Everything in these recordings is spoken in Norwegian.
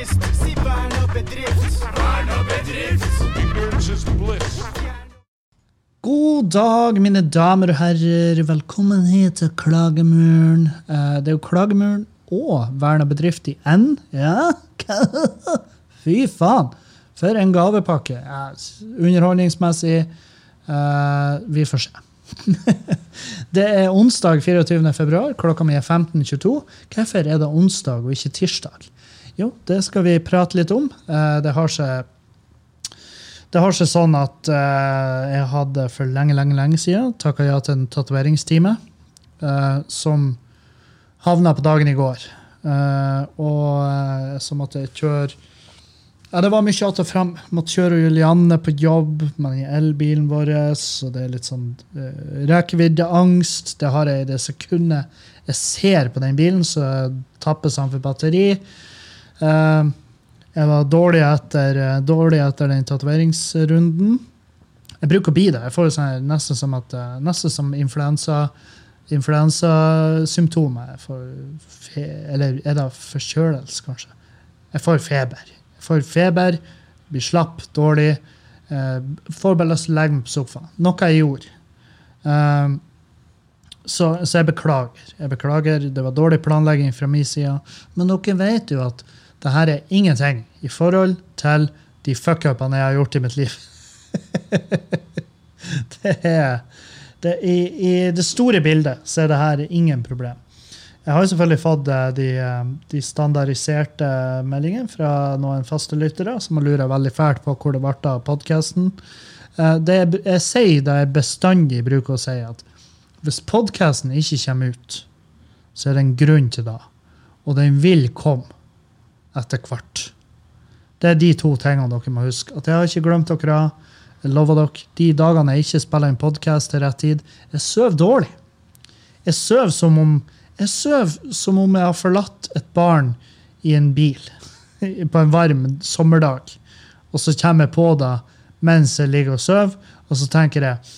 bevisst. Si vern og bedrift. Vern og bedrift. Ignorance is bliss. God dag, mine damer og herrer. Velkommen hit til Klagemuren. Eh, Det er jo Klagemuren og Verna bedrift i N. Ja, fy faen! For en gavepakke. Ja, underholdningsmessig eh, Vi får se. det er onsdag 24. februar. Klokka mi er 15.22. Hvorfor er det onsdag og ikke tirsdag? Jo, det skal vi prate litt om. Eh, Det har seg det har seg sånn at eh, jeg hadde for lenge, lenge lenge siden takka ja til en tatoveringstime eh, som havna på dagen i går. Eh, og eh, så måtte jeg kjøre ja, Det var mye att og fram. Måtte kjøre Julianne på jobb med elbilen vår. Så det er litt sånn uh, rekkeviddeangst. Det har jeg i det sekundet jeg ser på den bilen, så tappes han for batteri. Eh, jeg var dårlig etter, eh, dårlig etter den tatoveringsrunden. Jeg bruker å bli det. Jeg får sånn nesten som, at, eh, nesten som influensa influensasymptomer. Eller er det forkjølelse, kanskje? Jeg får feber. Jeg får feber, blir slapp, dårlig. Eh, får bare lyst til å legge meg på sofaen. Noe jeg gjorde. Um, så, så jeg beklager. Jeg beklager. Det var dårlig planlegging fra min side. Men dere vet jo at det her er ingenting i forhold til de fuckupene jeg har gjort i mitt liv. det er, det, i, I det store bildet så er det her ingen problem. Jeg har jo selvfølgelig fått eh, de, eh, de standardiserte meldingene fra noen faste lyttere som har lura veldig fælt på hvor det ble av podkasten. Det jeg, jeg sier det jeg bestandig bruker å si, at hvis podkasten ikke kommer ut, så er det en grunn til det. Og den vil komme etter hvert. Det er de to tingene dere må huske. At jeg har ikke glemt dere. Jeg lover dere, de dagene jeg ikke spiller en podkast til rett tid, jeg sover dårlig. Jeg sover som om jeg sover som om jeg har forlatt et barn i en bil på en varm sommerdag. Og så kommer jeg på det mens jeg ligger og sover, og så tenker jeg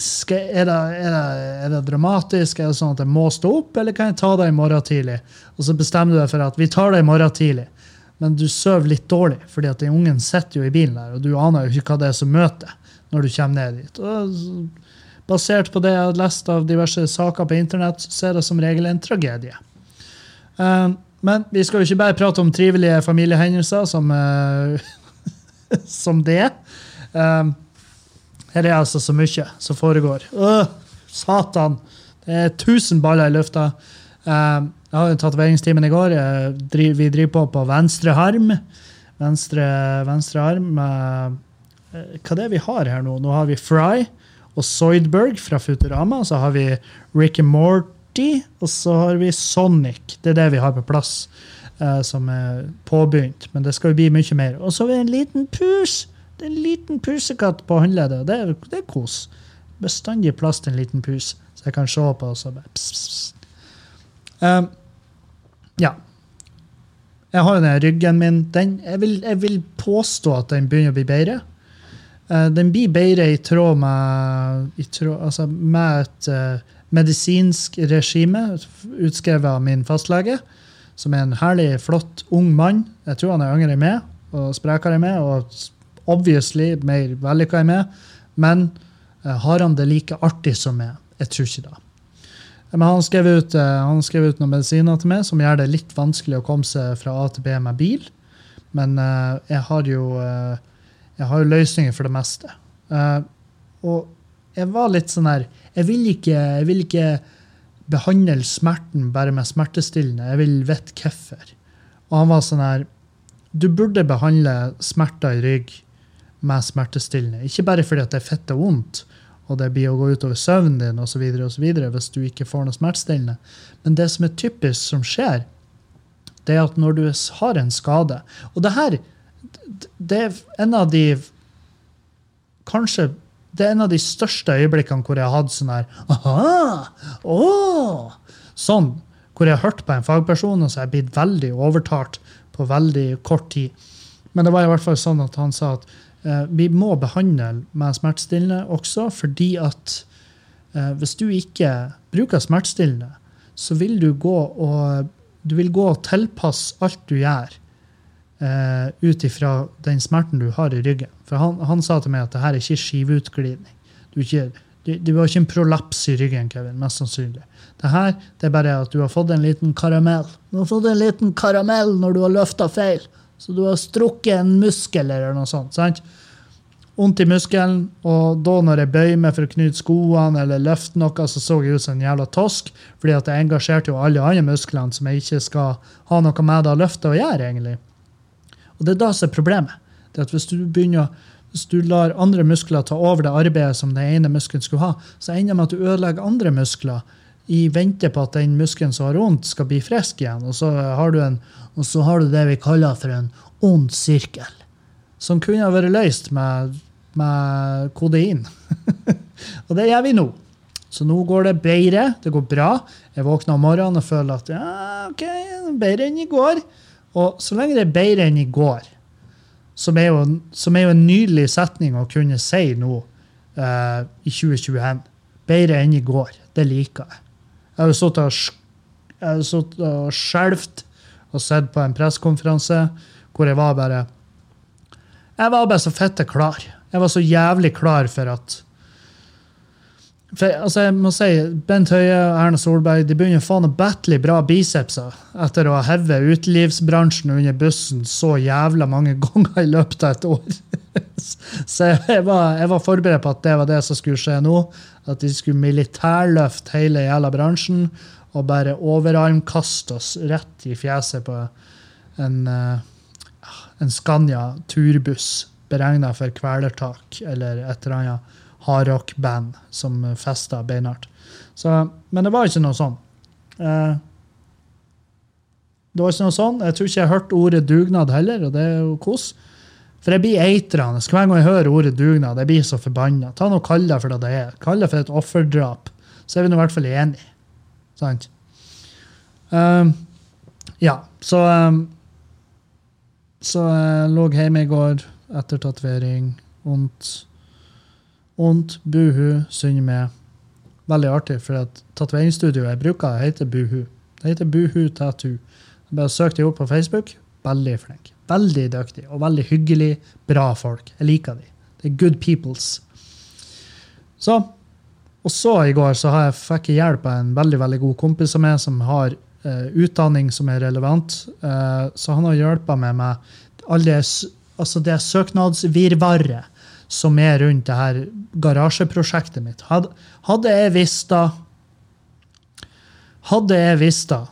skal, er, det, er, det, er det dramatisk? Er det sånn at jeg må stå opp, eller kan jeg ta det i morgen tidlig? Og så bestemmer du deg for at vi tar det i morgen tidlig. Men du sover litt dårlig, fordi at den ungen sitter jo i bilen der, og du aner jo ikke hva det er som møter når du kommer ned dit. Og basert på det jeg har lest av diverse saker på internett, så er det som regel en tragedie. Eh, men vi skal jo ikke bare prate om trivelige familiehendelser som, eh, som det. Eh, her er altså så mye som foregår. Øh, satan! Det er tusen baller i lufta. Eh, jeg hadde tatoveringstimen i går. Vi driver på på venstre arm. Venstre, venstre arm. Eh, hva er det vi har her nå? Nå har vi Fry og Soydberg fra Futurama. Så har vi Ricky Morty, og så har vi Sonic. Det er det vi har på plass eh, som er påbegynt. Men det skal jo bli mye mer. Og så har vi en liten pus. En liten pusekatt på håndleddet. Det, er- det er kos. Bestandig plass til en liten pus, så jeg kan se på og så bare pss, pss. Um, ja. Jeg har jo den ryggen min. Den, jeg, vil, jeg vil påstå at den begynner å bli bedre. Uh, den blir bedre i tråd med, i tråd, altså med et uh, medisinsk regime utskrevet av min fastlege, som er en herlig, flott, ung mann. Jeg tror han er yngre enn meg og sprekere meg, og obviously mer vellykka enn meg. Men eh, har han det like artig som meg? Jeg tror ikke det. Men han skrev, ut, eh, han skrev ut noen medisiner til meg som gjør det litt vanskelig å komme seg fra A til B med bil. Men uh, jeg har jo uh, jeg har jo løsninger for det meste. Uh, og jeg var litt sånn her Jeg vil ikke, jeg vil ikke behandle smerten bare med smertestillende. Jeg vil vite hvorfor. Og han var sånn her Du burde behandle smerter i rygg med smertestillende. Ikke bare fordi at det er fett og vondt, og det blir å gå utover søvnen din osv. hvis du ikke får noe smertestillende. Men det som er typisk som skjer, det er at når du har en skade Og det her det er en av de Kanskje det er en av de største øyeblikkene hvor jeg har hatt sånn her Aha! Åh! Sånn. Hvor jeg har hørt på en fagperson, og så har jeg blitt veldig overtalt på veldig kort tid. Men det var i hvert fall sånn at han sa at vi må behandle med smertestillende også, fordi at eh, hvis du ikke bruker smertestillende, så vil du gå og du vil gå og tilpasse alt du gjør, uh, ut ifra den smerten du har i ryggen. For han, han sa til meg at det her er ikke skiveutglidning. Du, ikke, du har ikke en prolaps i ryggen, Kevin, mest sannsynlig. Det her det er bare at du har fått en liten karamell. Du har fått en liten karamell når du har løfta feil. Så du har strukket en muskel eller noe sånt. sant? Vondt i muskelen, og da når jeg bøyer meg for å knyte skoene eller løfte noe, så så jeg ut som en jævla tosk, fordi at jeg engasjerte jo alle andre musklene som jeg ikke skal ha noe med det å løfte å gjøre, egentlig. Og det er da som er problemet. Det at hvis du begynner hvis du lar andre muskler ta over det arbeidet som den ene muskelen skulle ha, så ender det med at du ødelegger andre muskler i vente på at den muskelen som har vondt, skal bli frisk igjen. Og så en, og så har du det vi kaller for en ond sirkel. Som kunne ha vært løst med, med kodein. og det gjør vi nå. Så nå går det bedre. Det går bra. Jeg våkner om morgenen og føler at ja, ok, bedre enn i går. Og så lenge det er bedre enn i går, som er jo, som er jo en nydelig setning å kunne si nå uh, i 2021 Bedre enn i går. Det liker jeg. Jeg har jo sittet og skjelvt og sett på en pressekonferanse hvor jeg var bare Jeg var bare så fitte klar. Jeg var så jævlig klar for at for, altså jeg må si, Bent Høie og Erna Solberg de begynner å faen å battle bra bicepser etter å ha hevet utelivsbransjen under bussen så jævla mange ganger i løpet av et år. så jeg var, jeg var, forberedt på at det var det som skulle skje nå. At de skulle militærløfte hele jævla bransjen og bare overarmkaste oss rett i fjeset på en, uh, en Scania turbuss beregna for kvelertak eller et eller annet hardrock-band som festa beinhardt. Men det var ikke noe sånn. Uh, det var ikke noe sånn. Jeg tror ikke jeg har hørt ordet dugnad heller, og det er jo kos. For jeg blir eitrende hver gang jeg hører ordet dugnad. Jeg blir så forbanna. Ta nå Kall det for det det er. Kall det for et offerdrap. Så er vi nå i hvert fall enige. Sant? Um, ja, så um, Så jeg lå hjemme i går etter tatovering. Vondt. Vondt. Buhu. Synd med. Veldig artig, for at tatoveringsstudioet jeg bruker, heter Buhu. Det heter Buhu Tattoo. Jeg bare søk dem opp på Facebook. Veldig flink. Veldig dyktig og veldig hyggelig. Bra folk. Jeg liker dem. Det er good peoples. Så, og så i går så har jeg fikk jeg hjelp av en veldig veldig god kompis av meg som har uh, utdanning som er relevant. Uh, så han har hjulpet meg med alle, altså det søknadsvirvaret som er rundt det her garasjeprosjektet mitt. Hadde, jeg visst da Hadde jeg visst da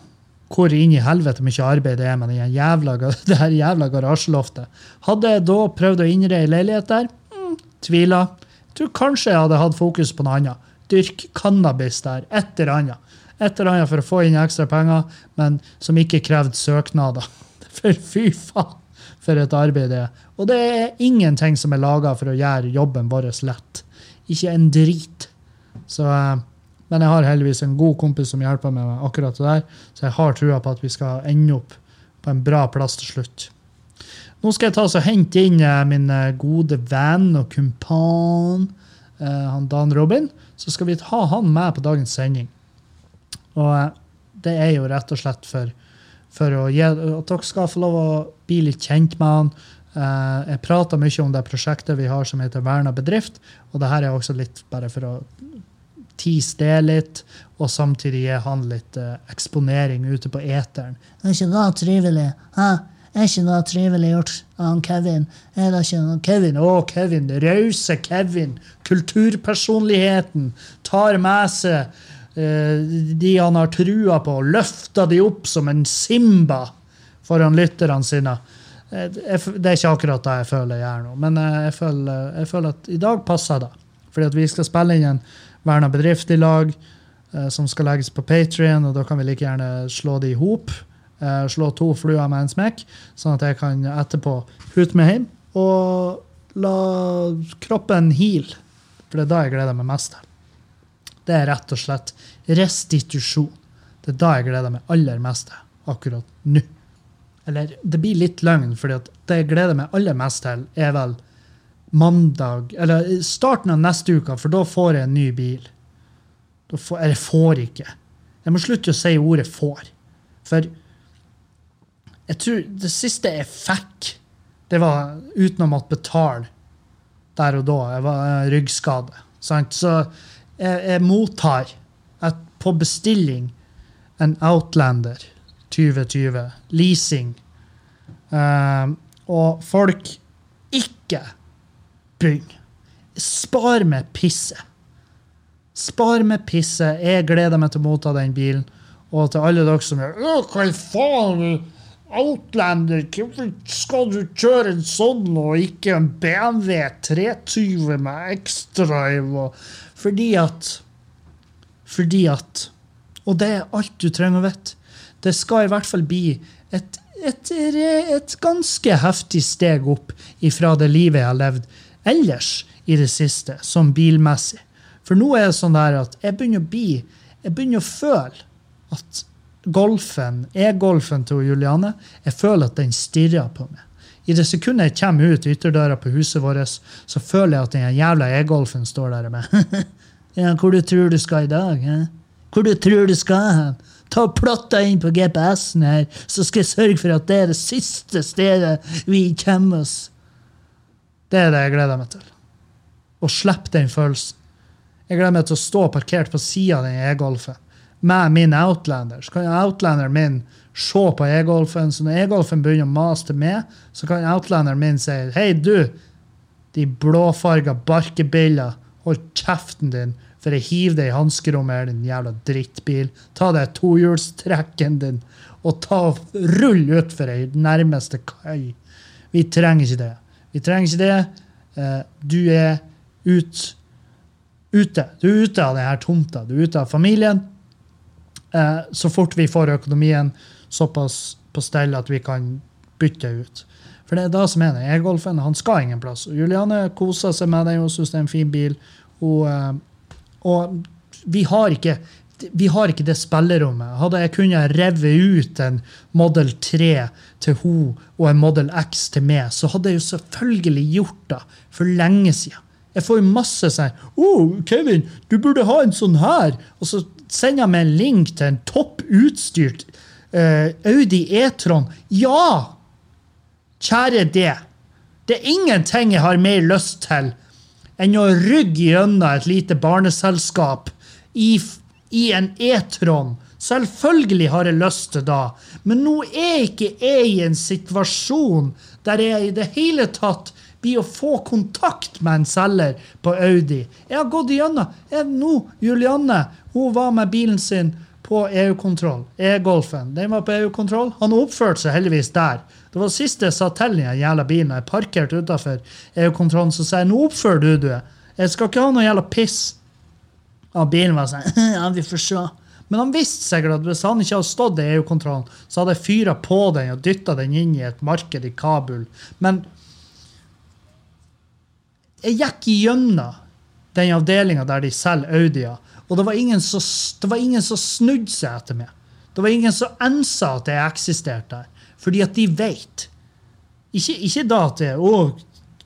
hvor inn i helvete mye arbeid det er med den jævla, det her jævla garasjeloftet. Hadde jeg da prøvd å innreie leilighet der? Mm, tviler. Jeg tror kanskje jeg hadde hatt fokus på noe annet. Dyrk cannabis der. Et eller annet. Et eller annet for å få inn ekstra penger, men som ikke krevde søknader. For fy faen, for et arbeid det er. Og det er ingenting som er laga for å gjøre jobben vår lett. Ikke en drit. Så uh, men jeg har heldigvis en god kompis som hjelper meg med akkurat det der, så jeg har trua på at vi skal ende opp på en bra plass til slutt. Nå skal jeg ta og hente inn eh, min eh, gode venn og kumpan, eh, han Dan Robin. Så skal vi ha han med på dagens sending. Og det er jo rett og slett for, for å gi, at dere skal få lov å bli litt kjent med han. Jeg prater mye om det prosjektet vi har som heter Verna bedrift. Og det her er også litt bare for å tease det litt, og samtidig gi han litt uh, eksponering ute på eteren. Det Er ikke noe trivelig? Hæ? Er ikke noe trivelig gjort av Kevin? Er det ikke noe Kevin? Å, Kevin. Rause Kevin. Kulturpersonligheten. Tar med seg de han har trua på, og løfter de opp som en Simba foran lytterne sine. Uh, det er ikke akkurat det jeg føler jeg gjør nå, men jeg føler, jeg føler at i dag passer det. Fordi at vi skal spille inn en verna bedrift i lag, eh, som skal legges på Patrion, og da kan vi like gjerne slå det i hop. Eh, slå to fluer med en smekk, sånn at jeg kan etterpå hute meg hjem og la kroppen heale. For det er da jeg gleder meg mest til. Det er rett og slett restitusjon. Det er da jeg gleder meg aller mest til akkurat nå. Eller det blir litt løgn, for det jeg gleder meg aller mest til, er vel mandag, eller starten av neste uke, for da får jeg en ny bil. Da får, eller får ikke. Jeg må slutte å si ordet 'får'. For Jeg tror det siste jeg fikk, det var uten å måtte betale der og da. Jeg var eh, ryggskade. Sant? Så jeg, jeg mottar et, på bestilling en Outlander 2020. Leasing. Eh, og folk ikke begynner. Spar med pisset. Spar med pisset. Jeg gleder meg til å motta den bilen. Og til alle dere som er hva Hva faen? Outlander, hvorfor skal du kjøre en sånn og ikke en BMW 320 med X-drive? og- Fordi at Fordi at Og det er alt du trenger å vite. Det skal i hvert fall bli et, et, et ganske heftig steg opp ifra det livet jeg har levd ellers i det siste, som bilmessig. For nå er det sånn der at jeg begynner å bli Jeg begynner å føle at golfen, e-golfen til Juliane, jeg føler at den stirrer på meg. I det sekundet jeg kommer ut ytterdøra på huset vårt, så føler jeg at den jævla e-golfen står der med ja, Hvor du tror du skal i dag? He? Hvor du tror du skal hen? Ta deg inn på GPS-en her, så skal jeg sørge for at det er det siste stedet vi kommer oss. Det er det jeg gleder meg til. Å slippe den følelsen. Jeg gleder meg til å stå parkert på sida av den e-golfen med min Outlander. Så kan Outlanderen min se på e-golfen, så når e-golfen begynner å mase til meg, så kan Outlanderen min si Hei, du, de blåfarga barkebiller, hold kjeften din, for jeg hiver deg i hanskerommet din jævla drittbil. Ta deg tohjulstrekken din og ta rull utfor ei nærmeste kai. Vi trenger ikke det. Vi trenger ikke det. Eh, Du er ut, ute. Du er ute av denne tomta. Du er ute av familien. Eh, Så fort vi får økonomien såpass på stell at vi kan bytte ut. For det er det som er det. E-golfen han skal ingen plass. Juliane koser seg med den, og syns det er en fin bil. Og, eh, og vi har ikke vi har ikke det spillerommet. Hadde jeg kunnet reve ut en Model 3 til hun og en Model X til meg, så hadde jeg jo selvfølgelig gjort det for lenge siden. Jeg får jo masse sånn oh, Kevin, du burde ha en sånn her. Og så sender jeg meg en link til en topp utstyrt eh, Audi E-tron. Ja! Kjære det. Det er ingenting jeg har mer lyst til enn å rygge gjennom et lite barneselskap i, i en E-tron. Selvfølgelig har jeg lyst til det, men nå er ikke jeg i en situasjon der jeg i det hele tatt blir å få kontakt med en selger på Audi. Jeg har gått igjennom. Jeg, nå, Julianne, hun var med bilen sin på EU-kontroll. E-Golfen. Den var på EU-kontroll. Han oppførte seg heldigvis der. Det var sist jeg sa til den jævla bilen. Jeg parkerte utafor EU-kontrollen, så sa jeg nå oppfører du deg. Jeg skal ikke ha noe jævla piss. Og bilen var sånn Ja, vi får se. Men han visste sikkert at hvis han ikke hadde stått i EU-kontrollen, så hadde jeg fyra på den og dytta den inn i et marked i Kabul. Men jeg gikk igjennom den avdelinga der de selger Audier, og det var ingen som, som snudde seg etter meg. Det var ingen som ensa at jeg eksisterte der, fordi at de vet. Ikke, ikke da at det å,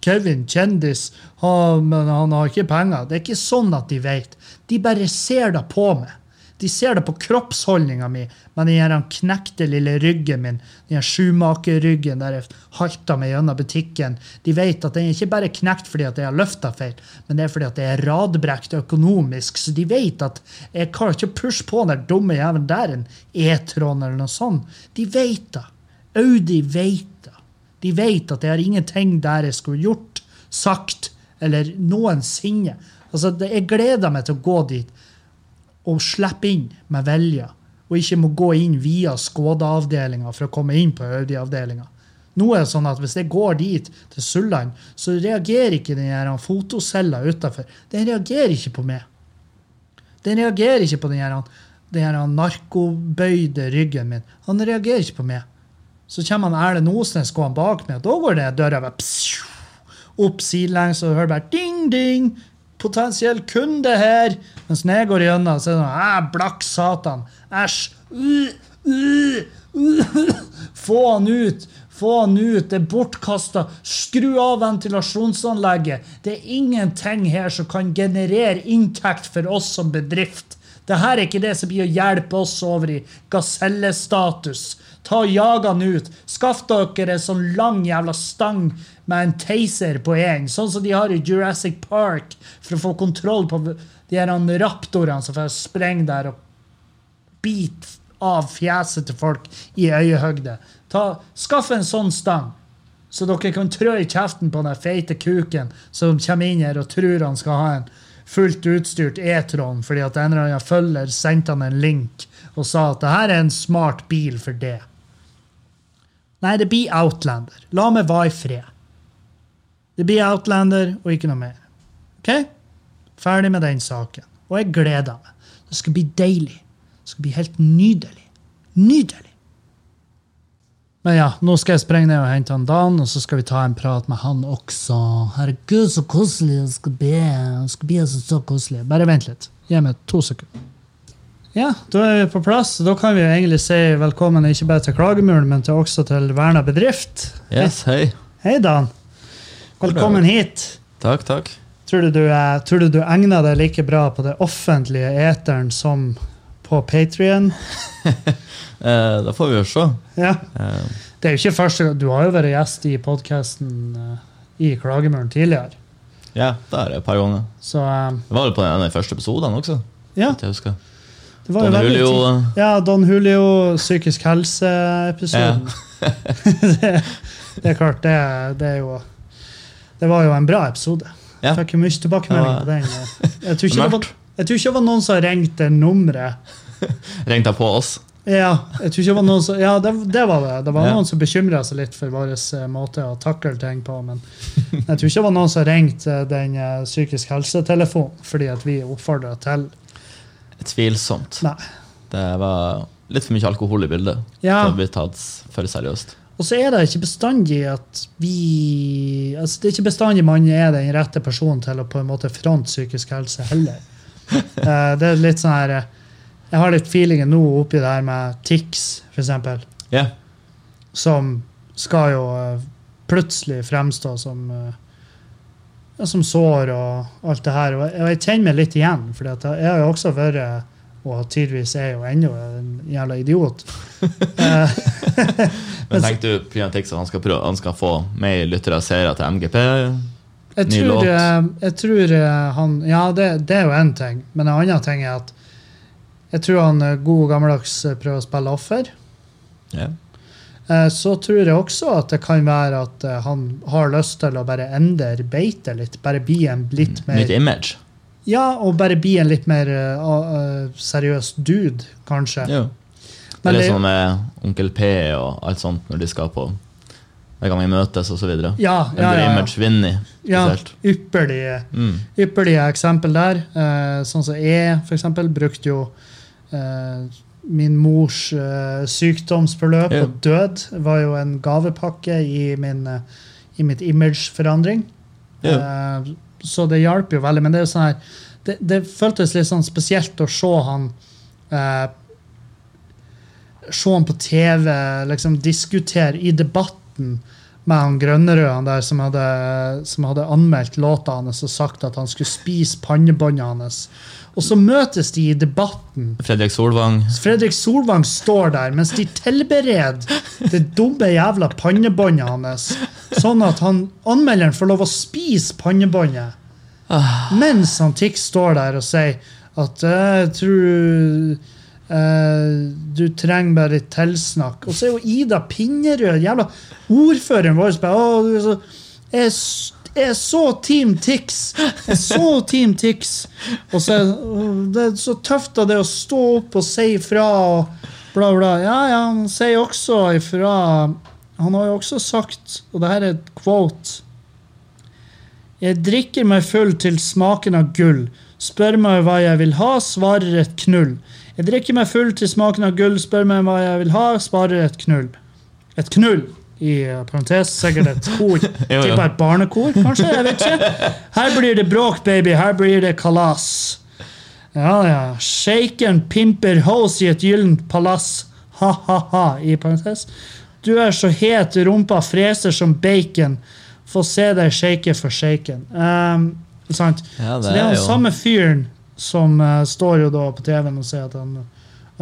Kevin, kjendis, ha, han har ikke penger. Det er ikke sånn at de vet. De bare ser det på meg. De ser det på kroppsholdninga mi men den knekte lille ryggen min, den sjumakerryggen der jeg halter meg gjennom butikken. De vet at den er ikke bare knekt fordi at jeg har løfta feil, men det er fordi at jeg er radbrekt økonomisk. Så de vet at jeg kan ikke pushe på den dumme jævelen der, en E-tron eller noe sånt. De vet det. Audi vet det. De vet at jeg har ingenting der jeg skulle gjort, sagt eller noensinne. Altså, Jeg gleder meg til å gå dit og slipper inn med vilje, og ikke må gå inn via Skoda-avdelinga for å komme inn på Audi-avdelinga. Nå er det sånn at Hvis jeg går dit til Sulland, så reagerer ikke den fotocella utafor. Den reagerer ikke på meg. Den reagerer ikke på den den narkobøyde ryggen min. Han reagerer ikke på meg. Så kommer han Erlend Osnes gående bak meg, og da går det døra bare pss, opp sidelengs, og du hører bare ding, ding. Potensiell kunde her. Mens når jeg går gjennom, så er det sånn blakk satan. Æsj. Uh, uh, uh. Få han ut. Få han ut. Det er bortkasta. Skru av ventilasjonsanlegget. Det er ingenting her som kan generere inntekt for oss som bedrift. Det her er ikke det som blir å hjelpe oss over i gasellestatus Ta og Jag han ut. Skaff dere en sånn lang jævla stang med en taser på en, sånn som de har i Jurassic Park, for å få kontroll på de her raptorene som får sprenge der og bite av fjeset til folk i øyehøgde. Ta, skaff en sånn stang, så dere kan trø i kjeften på den feite kuken som kommer inn her og tror han skal ha en fullt utstyrt E-tron fordi at en eller annen følger sendte han en link og sa at det her er en smart bil for det. Nei, det blir Outlander. La meg være i fred. Det blir Outlander og ikke noe mer. OK? Ferdig med den saken. Og jeg gleder meg. Det skal bli deilig. Det skal bli helt nydelig. Nydelig. Men ja, nå skal jeg sprenge ned og hente han Dan, og så skal vi ta en prat med han også. Herregud, så koselig det skal bli. Det skal bli så, så koselig. Bare vent litt. Gi meg to sekunder. Ja, da er vi på plass. Da kan vi jo egentlig si velkommen ikke bare til Klagemuren, men til også til Verna bedrift. Yes, hei. Hei, Dan. Velkommen hit. Takk, takk. Tror du du, er, tror du du egner deg like bra på det offentlige eteren som på Patrion? Eh, da får vi jo se. Ja. Eh, Det er jo ikke første gang. Du har jo vært gjest i podkasten i Klagemuren tidligere. ja, det er det et par ganger. Så um, Det var vel på en av de første episodene også. ja. Jeg husker. Det var Don Julio, tid- Ja, Don Julio, psykisk helse-episoden. det, det er klart, det, det er jo Det var jo en bra episode. Ja. Fikk jo mye tilbakemelding på den. Jeg tror, ikke det var, jeg tror ikke det var noen som ringte nummeret. Ringte på oss? Ja, jeg tror ikke det var noen som, ja det, det var det. Det var Ja. noen som bekymra seg litt for vår eh, måte å takle ting på. Men jeg tror ikke det var noen som ringte den eh, psykisk helse-telefonen fordi at vi oppfordra til Tvilsomt. Nei. Det var litt for mye alkohol i bildet Ja. Det å bli tatt for seriøst. Og så er det ikke bestandig at vi altså Det er ikke bestandig man er den rette personen til å på en måte fronte psykisk helse heller. Eh, det er litt sånn her eh, Jeg har litt feelingen nå oppi det her med TIX, f.eks., Ja. som skal jo eh, plutselig fremstå som som sår og alt det her. Og jeg kjenner meg litt igjen, for jeg har jo også vært og tydeligvis er jo ennå en jævla idiot. Eh, Men tenkte du Tix at han skal, prøve, han skal få mer lyttere og seere til MGP? Jeg Ny tror, låt. eh, jeg tror eh, han Ja, det, det er jo én ting. Men en annen ting er at jeg tror han god gammeldags prøver å spille offer. Ja. Eh, Så tror jeg også at det kan være at han har lyst til å bare endre beitet litt. Bare bli en litt mer Nytt image? Ja, og bare bli en litt mer uh, eh, seriøs dude, kanskje. Ja. Det er litt sånn med Onkel P og alt sånt når de skal på hver gang vi møtes osv. Ja, ja, ja, ja. Image ja ypperlige, Mm. ypperlige eksempel der. Eh, sånn som jeg, for eksempel, brukte jo eh, min mors eh, sykdomsforløp Ja. og død var jo en gavepakke i, min, eh, i mitt imageforandring. Ja. Så det hjalp jo veldig. Men det er jo sånn her det, det føltes litt sånn spesielt å se han eh, Se han på TV liksom diskutere i debatten med han Grønnerød der som hadde, som hadde anmeldt låta hans og sagt at han skulle spise pannebåndet hans. Og så møtes de i debatten. Fredrik Solvang. Fredrik Solvang står der mens de tilbereder det dumme jævla pannebåndet hans, sånn at han, anmelderen får lov å spise pannebåndet. Mens han Tix står der og sier at «Eh, jeg tror eh, du trenger bare litt tilsnakk. Og så er jo Ida Pinnerød, jævla ordføreren vår, bare, jeg, er så Team Tix. Er så Team Tix. Og så det er så tøft av det å stå opp og si ifra og bla, bla. Ja, ja, han sier også ifra Han har jo også sagt, og det her er et quote jeg drikker meg full til smaken av gull. Spør meg hva jeg vil ha, svarer et knull. Jeg drikker meg full til smaken av gull, spør meg hva jeg vil ha, sparer et knull. Et knull, i parentes, sikkert et kor. Tipper et barnekor, kanskje? Jeg vet ikke. Her blir det bråk, baby. Her blir det kalas. Ja, ja. Shaken pimper hos i et gyllent palass. Ha-ha-ha, i parentes. Du er så het, rumpa freser som bacon. Få se deg shake for shaken. Um, sant? Ja, Så det er er den samme fyren som uh, står jo da på TV-en og sier at han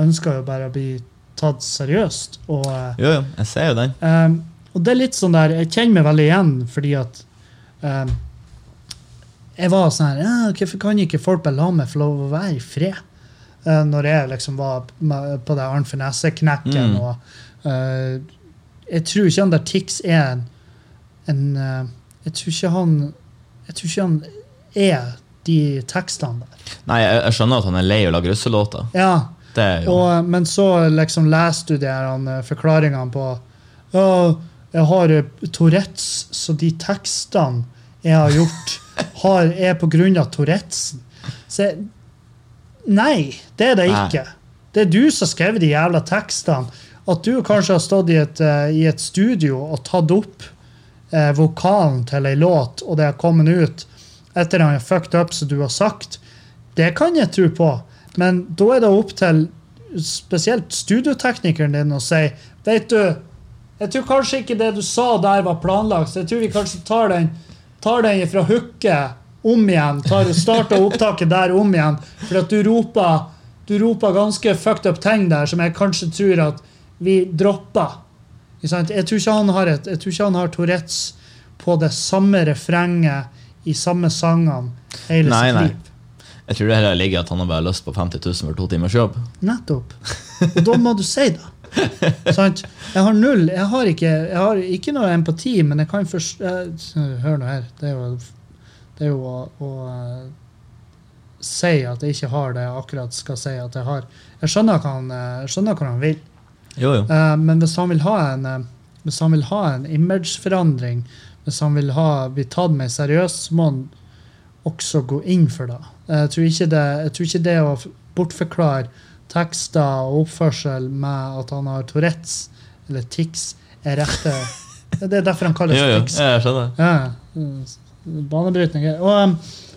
ønsker jo bare å bli tatt seriøst. Og, uh, Jo, jo, jeg ser jo den. Um, og det er litt sånn der, Jeg kjenner meg veldig igjen, fordi at um, Jeg var sånn her ja, Hvorfor kan ikke folk bare la meg få lov å være i fred? Uh, når jeg liksom var på det Arnt Finesse-knekken. Mm. og uh, Jeg tror ikke han der Tix er en, en Jeg tror ikke han Jeg tror ikke han er de tekstene der. Nei, jeg, jeg skjønner at han er lei av å lage russelåter. Ja, og, men så liksom leser du de her forklaringene på Ja, jeg har eh, Tourettes, så de tekstene jeg har gjort, har, er på grunn av Tourettesen. Så jeg, Nei, det er det Nei. ikke. Det er du som har skrevet de jævla tekstene. At du kanskje har stått i et, eh, i et studio og tatt opp eh, vokalen til ei låt, og det har kommet ut etter han har fucked up som du har sagt, det kan jeg tro på. Men da er det opp til spesielt studioteknikeren din å si Vet du, jeg tror kanskje ikke det du sa der var planlagt, så jeg tror vi kanskje tar den, tar den fra hooket om igjen. tar Starter opptaket der om igjen. For at du roper, du roper ganske fucked up ting der som jeg kanskje tror at vi dropper. Jeg tror ikke han har, et, jeg tror ikke han har Tourettes på det samme refrenget i samme sangene hele Nei, sitt nei. liv. Jeg tror det heller ligger at han har bare lyst på 50 000 for to timers jobb. Nettopp. Og da må du si det. Sant? Jeg har null Jeg har ikke, jeg har ikke noe empati, men jeg kan forstå Hør nå her. Det er jo, det er jo å, å eh, si at jeg ikke har det jeg akkurat skal si at jeg har. Jeg skjønner hva han, eh, skjønner hva han vil. Jo, jo. Eh, men hvis han vil ha en eh, hvis han vil ha en imageforandring, hvis han vil ha, bli tatt mer seriøst, så må han også gå inn for det. Jeg tror ikke det, tror ikke det å bortforklare tekster og oppførsel med at han har Tourettes eller tics, er rette Det er derfor han kalles Jo, jo, tics. jeg skjønner. Ja, Banebrytning. Og um,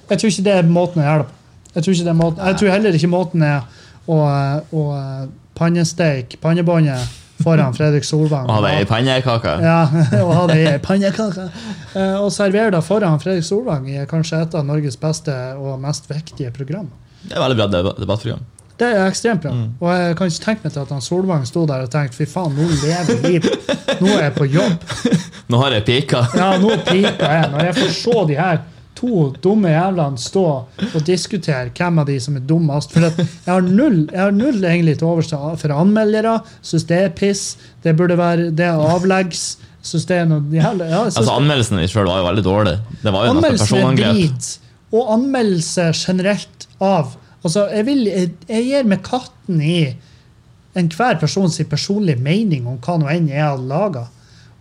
jeg tror ikke det er måten å gjøre det på. Jeg tror, måten, jeg tror heller ikke måten er å, å uh, pannesteik pannebåndet foran Fredrik Solvang. Og hadde ei pannekake. Ja, og ha det i ei pannekake. Eh, Og serverer det foran Fredrik Solvang i kanskje et av Norges beste og mest viktige program. Det er veldig bra debattprogram. Det er ekstremt bra. Mm. Og jeg kan ikke tenke meg til at han Solvang sto der og tenkte fy faen, nå lever livet. Nå er jeg på jobb. Nå har jeg pika. Ja, nå pika jeg. Når jeg får se de her to dumme jævlene stå og diskutere hvem av de som er dummest. For jeg har null, jeg har null egentlig til overs for anmeldere. Syns det er piss. Det burde være det avleggs. Syns det er noe jævlig ja, Altså, Anmeldelsen i sjøl var jo veldig dårlig. Det var jo Anmeldelsen er drit. Og anmeldelse generelt av Altså, jeg, vil, jeg, jeg gir meg katten i enhver persons personlige mening om hva nå enn jeg har laga.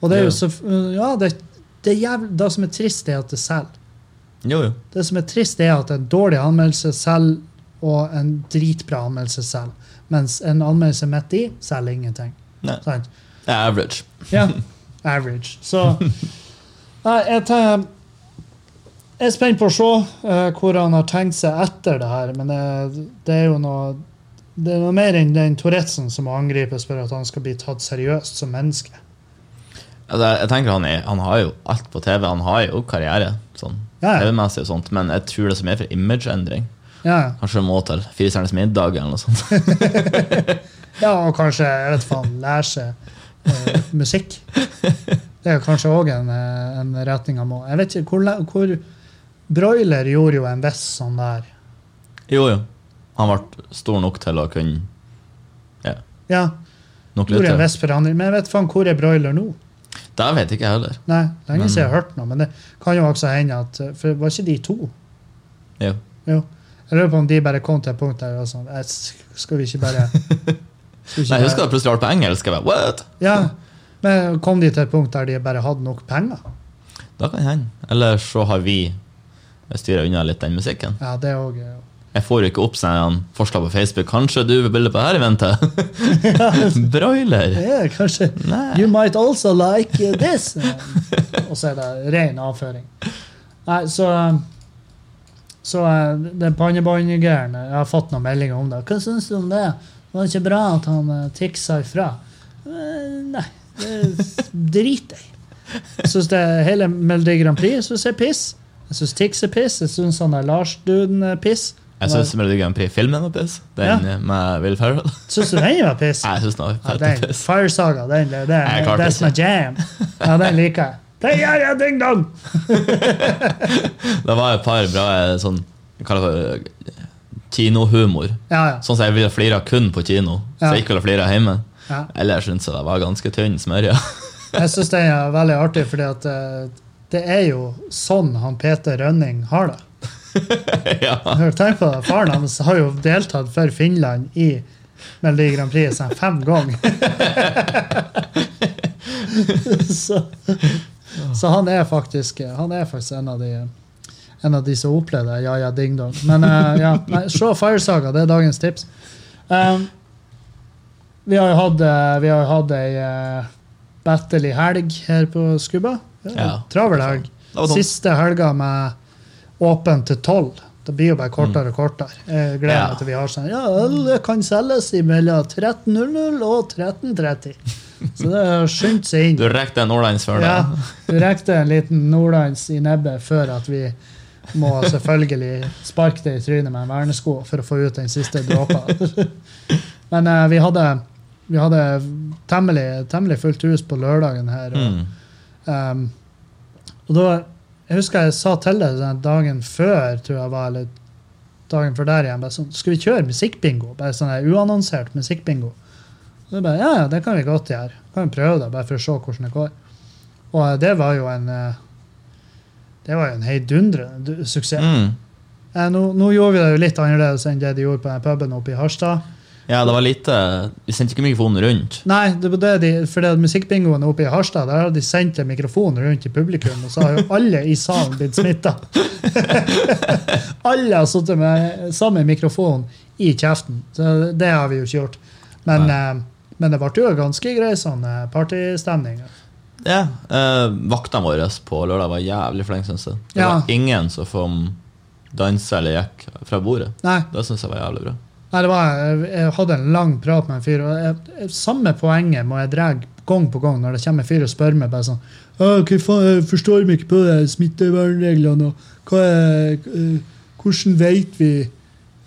Og det er jo så Ja, det, det, jævlig, det som er trist, er at det selger. Jo, jo. Det som er trist, er at en dårlig anmeldelse selger, og en dritbra anmeldelse selger. Mens en anmeldelse midt i selger ingenting. Nei. Sånn. Er average. Ja. Average. Så jeg, jeg er spent på å se eh, hvor han har tenkt seg etter det her, men det, det er jo noe det er noe mer enn den Tourettesen som må angripes for at han skal bli tatt seriøst som menneske. Jeg tenker han, er, han har jo alt på TV. Han har jo karriere, sånn Ja, ja. TV-messig og sånt, men jeg tror det er mye for imageendring. Ja, Kanskje må til Fire stjerners middag eller noe sånt. ja og kanskje jeg vet faen, lære seg eh, musikk. Det er kanskje òg en, eh, en retning han må Jeg vet ikke hvor, hvor Broiler gjorde jo en viss sånn der Jo, jo. Han ble stor nok til å kunne Ja, Ja, nok gjorde en viss forandring. Men jeg vet faen hvor er broiler nå? Det vet ikke jeg heller. Nei, lenge siden jeg har hørt noe, men det kan jo også hende at For var ikke de to? Jo. Jo. Jeg lurer på om de bare kom til et punkt der og sånn "Eh, Skal vi ikke bare vi ikke Nei, jeg husker det plutselig ble på engelsk. Jeg bare, what? Ja, men kom de til et punkt der de bare hadde nok penger? Da kan det hende. Eller så har vi styra unna litt den musikken. Ja, det òg. Jeg får jo ikke opp sånne forslag på Facebook. Kanskje du vil bilde på dette eventet? Broiler? Ja, kanskje Nei. You might also like this. og så er det ren avføring. Nei, så Så det den pannebåndgreiene Jeg har fått noen meldinger om det. Hva syns du om det? Det var ikke bra at han uh, tiksa ifra. Eh, nei, det driter jeg i. Jeg syns hele Melodi Grand Prix jeg synes er piss. Jeg syns Tix er piss. Jeg syns han er Lars-duden er piss. Jeg syns Melodi Grand Prix-filmen var piss. Den Ja. med Will Ferrell. Syns du den var piss? Jeg syns den var Ja, den, piss. Fire Saga, den, det, det, Jeg er som er jam. Ja, den liker jeg. Den gjør jeg, ding dong! Det var et par bra sånn det kinohumor. Ja, ja. Sånn som jeg ville flira kun på kino, så jeg ikke ville flira hjemme. ja. Ellers syns jeg det var ganske tynn smørje. Jeg syns den er veldig artig, fordi at eh, det er jo sånn han Peter Rønning har det. ja. Tenk på det. Faren hans har jo deltatt for Finland i Melodi Grand Prix sånn fem ganger. så, så han er faktisk Han er faktisk en av de en av de som opplevde Ja ja ding dong. Men uh, ja, nei, se Firesaga. Det er dagens tips. Um, vi har jo hatt, eh, vi har jo hatt ei uh, battle i helg her på Skubba. Ja. Travel helg. Siste helga med åpent til tolv. Det blir jo bare kortere og kortere. Jeg gleder meg Ja. til vi har sånn Ja, øl kan selges mellom 13.00 og 13.30. Så det har skyndt seg inn. Du rekte en Nordlands før Ja, det. du rekte en liten nordlands i nebbet før at vi må selvfølgelig sparke det i trynet med en vernesko for å få ut den siste dråpa. Men uh, vi hadde, vi hadde temmelig, temmelig fullt hus på lørdagen her. Og, Mm. Um, og da, jeg husker jeg sa til deg dagen før, tror jeg var, eller dagen før der igjen, bare sånn, skal vi kjøre musikkbingo? Bare sånn uannonsert musikkbingo. Og du bare, ja, ja, det kan vi godt gjøre. Kan vi prøve det, bare for å se hvordan det går. Og eh, det var jo en eh, det var jo en heidundrende suksess. Mm. Eh, nå, nå gjorde vi det jo litt annerledes enn det de gjorde på den puben oppe i Harstad. Ja, det var lite Vi sendte ikke mikrofonen rundt. Nei, det var det de, for det musikkbingoen oppe i Harstad, der hadde de sendt en mikrofon rundt i publikum, og så har jo alle i salen blitt smitta. alle har sittet med samme mikrofon i kjeften. Så det har vi jo ikke gjort. Men, eh, men det ble jo ganske grei sånn eh, partystemning. Ja, eh, Vaktene våre på lørdag var jævlig flinke, syns jeg. Det Ja. var ingen som kom dansa eller gikk fra bordet. Nei, Det syns jeg var jævlig bra. Nei det var, jeg- jeg hadde en lang prat med en fyr, og jeg, samme poenget må jeg dra gang på gang når det kommer en fyr og spør meg bare sånn «Å, hva faen, Jeg forstår meg ikke på det smittevernreglene. og hva er, eh, Hvordan vet vi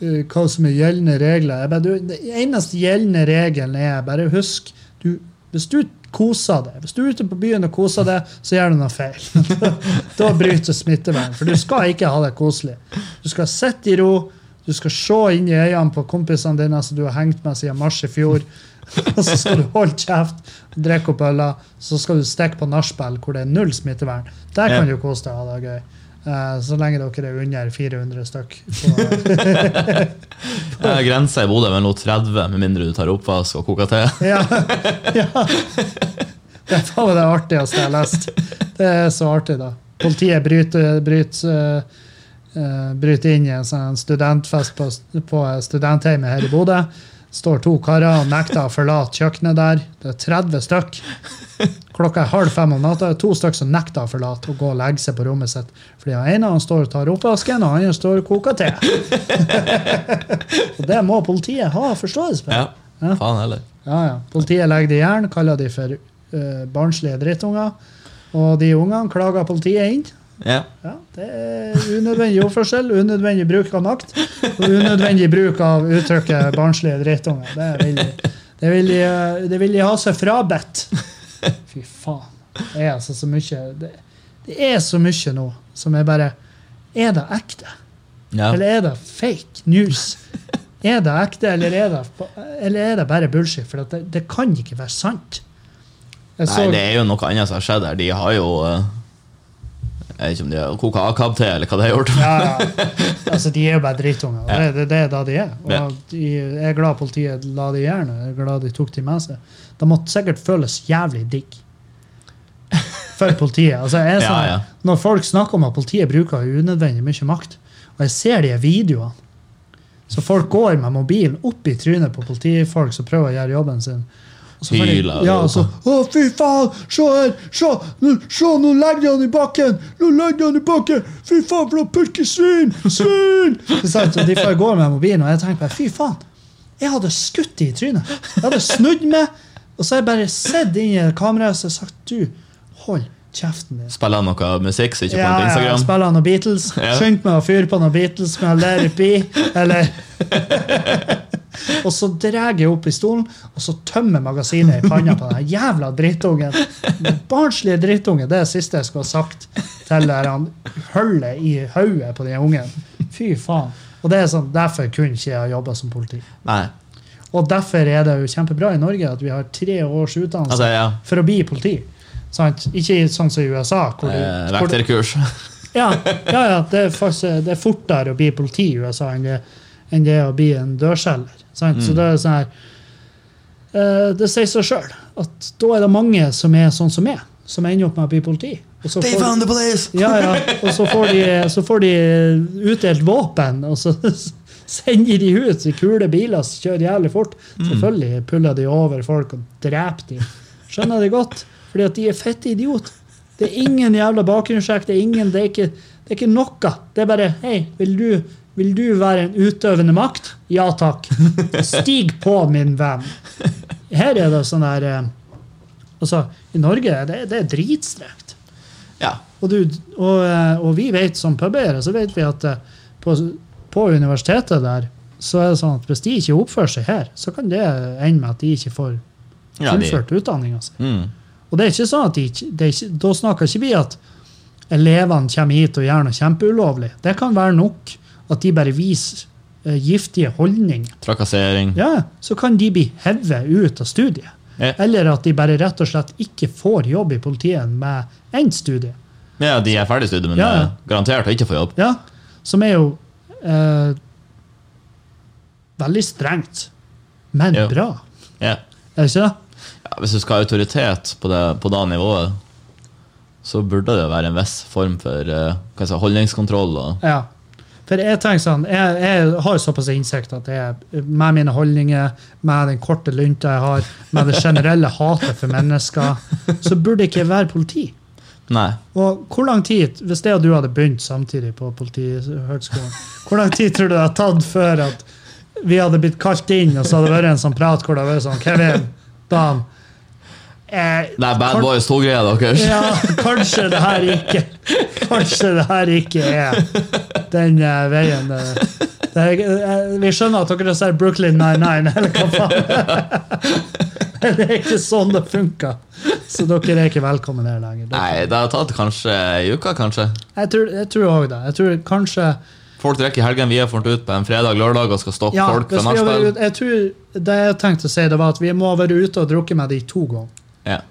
eh, hva som er gjeldende regler? Jeg bare, du, det eneste gjeldende regelen er bare husk du, Hvis du koser deg, hvis du er ute på byen og koser deg, så gjør du noe feil. da bryter smittevern. For du skal ikke ha det koselig. Du skal sitte i ro. Du skal se inn i øynene på kompisene dine som du har hengt med siden mars i fjor. Og så skal du holde kjeft, drikke opp øla, så skal du stikke på nachspiel hvor det er null smittevern. Der kan Ja. du kose deg og ha det gøy. Uh, så lenge dere er under 400 stykk. Eh, Grensa i Bodø er vel nå 30, med mindre du tar oppvask og koker te. ja, ja. Det er faen meg det artigste jeg har lest. Det er så artig, da. Politiet bryter, bryter, eh, bryter inn i en sånn studentfest på, på studentheimet her i Bodø. Står to karer og nekter å forlate kjøkkenet der. Det er 30 stykk. Klokka er halv fem om natta. Det er to stykk som nekter å forlate og gå og legge seg på rommet sitt. Fordi en ene han står og tar oppvasken, og den andre står og koker te. og det må politiet ha forståelse for. Ja, Ja. faen heller. Ja, ja. Politiet legger de i jern, kaller de for uh, barnslige drittunger. Og de ungene klager politiet inn. Ja. Ja, det er unødvendig oppførsel, unødvendig bruk av makt og unødvendig bruk av uttrykket 'barnslige drittunger'. Det vil, de- det vil, de, det vil de ha seg frabedt. Fy faen. Det er altså så mye det, det er så mye nå som er bare Er det ekte? ja. Eller er det fake news? Er det ekte, eller er det, eller er det bare bullshit? For det, det kan ikke være sant. Så, Nei, det er jo noe annet som har skjedd her. De har jo eh, Jeg vet ikke om de har koka akab-te, eller hva de har gjort. ja, ja. Altså, de er jo bare drittunger. Det, det, det er da de er. Og de, jeg er glad politiet la de gjerne jern. Jeg er glad de tok de med seg. Det måtte sikkert føles jævlig digg. For politiet. Altså, jeg sånn. Når folk snakker om at politiet bruker unødvendig mye makt, og jeg ser de videoene Så folk går med mobilen opp i trynet på politifolk som prøver å gjøre jobben sin. Så Hyler Ja, og så Å, fy faen! Se her! Se! Nå, se, nå legger han i bakken! Nå legger han i bakken! Fy faen, for noe purkesvin! Svin! så? De får gå med mobilen, og jeg tenker bare fy faen! Jeg hadde skutt dem i trynet. Jeg hadde snudd meg, og så har jeg bare sett inn i kameraet og sagt du, hold Kjeften din. Spiller han noe musikk som ikke Ja, på ja, spiller spiller noen Beatles. Ja. Skynd meg å fyre på noen Beatles med Let It Be. Eller Og så drar jeg opp pistolen, og så tømmer magasinet i panna på den jævla drittungen. Den Barnslige drittunge. Det er det siste jeg skulle ha sagt til han hullet i hodet på den ungen. Fy faen. Og det er sånn, Derfor kunne ikke jeg jobba som politi. Nei. Og derfor er det jo kjempebra i Norge at vi har tre års utdannelse Altså, ja. for å bli politi. Sant? Ikke sånn som i USA. Hvor Eh, Vekterkurs. ja, ja, ja det, er faktisk, det er fortere å bli politi i USA enn det, enn det å bli en dørselger. Sant? Så det er sånn her uh, Det sier seg sjøl at da er det mange som er sånn som meg, som ender opp med å bli politi. Og så får, found the police! ja, ja, og så får, de, så får de utdelt våpen, og så sender de ut i kule biler som kjører jævlig fort. Selvfølgelig puller de over folk og dreper de. Skjønner de godt, fordi at de er fette idiot. Det er ingen jævla bakgrunnssjekk, det det det er ikke noe. Det er bare Hei, vil du, vil du være en utøvende makt? Ja takk. Stig på, min venn. Her er det sånn der eh, Altså, i Norge det, det er dritstrekt. Ja. Og, du, og, eh, og vi vet som pubeiere så vet vi at eh, på, på universitetet der så er det sånn at hvis de ikke oppfører seg her, så kan det ende med at de ikke får ja fullført utdanninga si. mm. Og det er ikke sånn at de, ikke, Da snakker ikke vi at elevene kommer hit og gjør noe kjempeulovlig. Det kan være nok at de bare viser eh, giftige holdninger. Trakassering. Ja, Så kan de bli hevet ut av studiet. Ja. Eller at de bare rett og slett ikke får jobb i politiet med endt studie. Ja, de er ferdig studiet, men Ja, eh, garantert å ikke få jobb. Ja, Som er jo eh, veldig strengt, men jo. bra. Ja. Er det ikke det? Ja, hvis du skal ha autoritet på det, på det nivået, så burde det være en viss form for eh, si, holdningskontroll. Og, Ja. For jeg tenker sånn, jeg, jeg har såpass innsikt at jeg, med mine holdninger, med den korte lunta jeg har, med det generelle hatet for mennesker, så burde ikke jeg være politi. nei. Og hvor lang tid, hvis det og du hadde begynt samtidig på Politihøgskolen, hvor lang tid tror du det hadde tatt før at vi hadde blitt kalt inn, og så hadde det vært en sånn prat hvor det hadde vært sånn Kevin, Dan eh, Det er Bad Boys 2-greia deres. Ja, kanskje det her ikke Kanskje det her ikke er den eh, veien. eh. Det er, eh, vi skjønner at dere ser Brooklyn 99, eller hva faen. Men det er ikke sånn det funker. Så dere er ikke velkommen her lenger. Nei, det har tatt kanskje ei uke, kanskje. Jeg tror, jeg tror også det. Jeg tror kanskje Folk drikker i helgen, vi har fått ut på en fredag-lørdag og skal stoppe ja, folk fra nachspiel. Jeg, Jeg tror Det jeg tenkte å si, det var at vi må ha vært ute og drukket med de to ganger. Ja.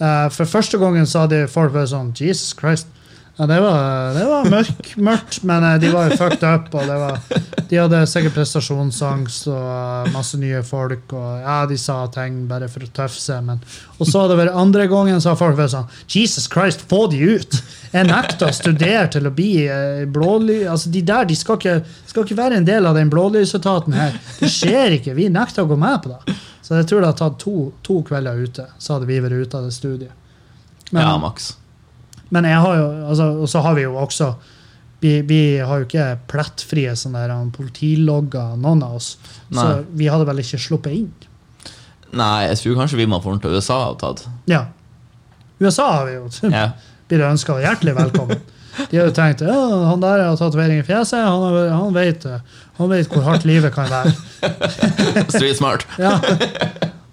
Uh, for første gangen så hadde folk vært sånn Jesus Christ. Ja, det var, det var mørk, mørkt, men eh, de var jo fucked up. Og var, de hadde sikkert prestasjonsangst og eh, masse nye folk. Og ja, de sa ting bare for å tøffe seg. Men, og så hadde det vært andre gangen så har folk vært sånn Jesus Christ, få de ut! Jeg nekter å studere til å bli blåly, blålys... Altså, de der de skal ikke, skal ikke være en del av den blålysetaten her. Det skjer ikke. Vi nekter å gå med på det. Så jeg tror det har tatt to, to kvelder ute, så hadde vi vært ute av det studiet. Men, ja, maks. men jeg har jo, altså, og så har vi jo også vi, vi har jo ikke plettfrie sånne der, politilogger, noen av oss. Så vi hadde vel ikke sluppet inn. Nei, jeg tror kanskje vi må den til USA og tatt. Ja. USA har vi jo. Ja. Blir ønska hjertelig velkommen. De hadde tenkt ja, han der har tatovering i fjeset, han, han, vet, han vet hvor hardt livet kan være. Street smart. Ja.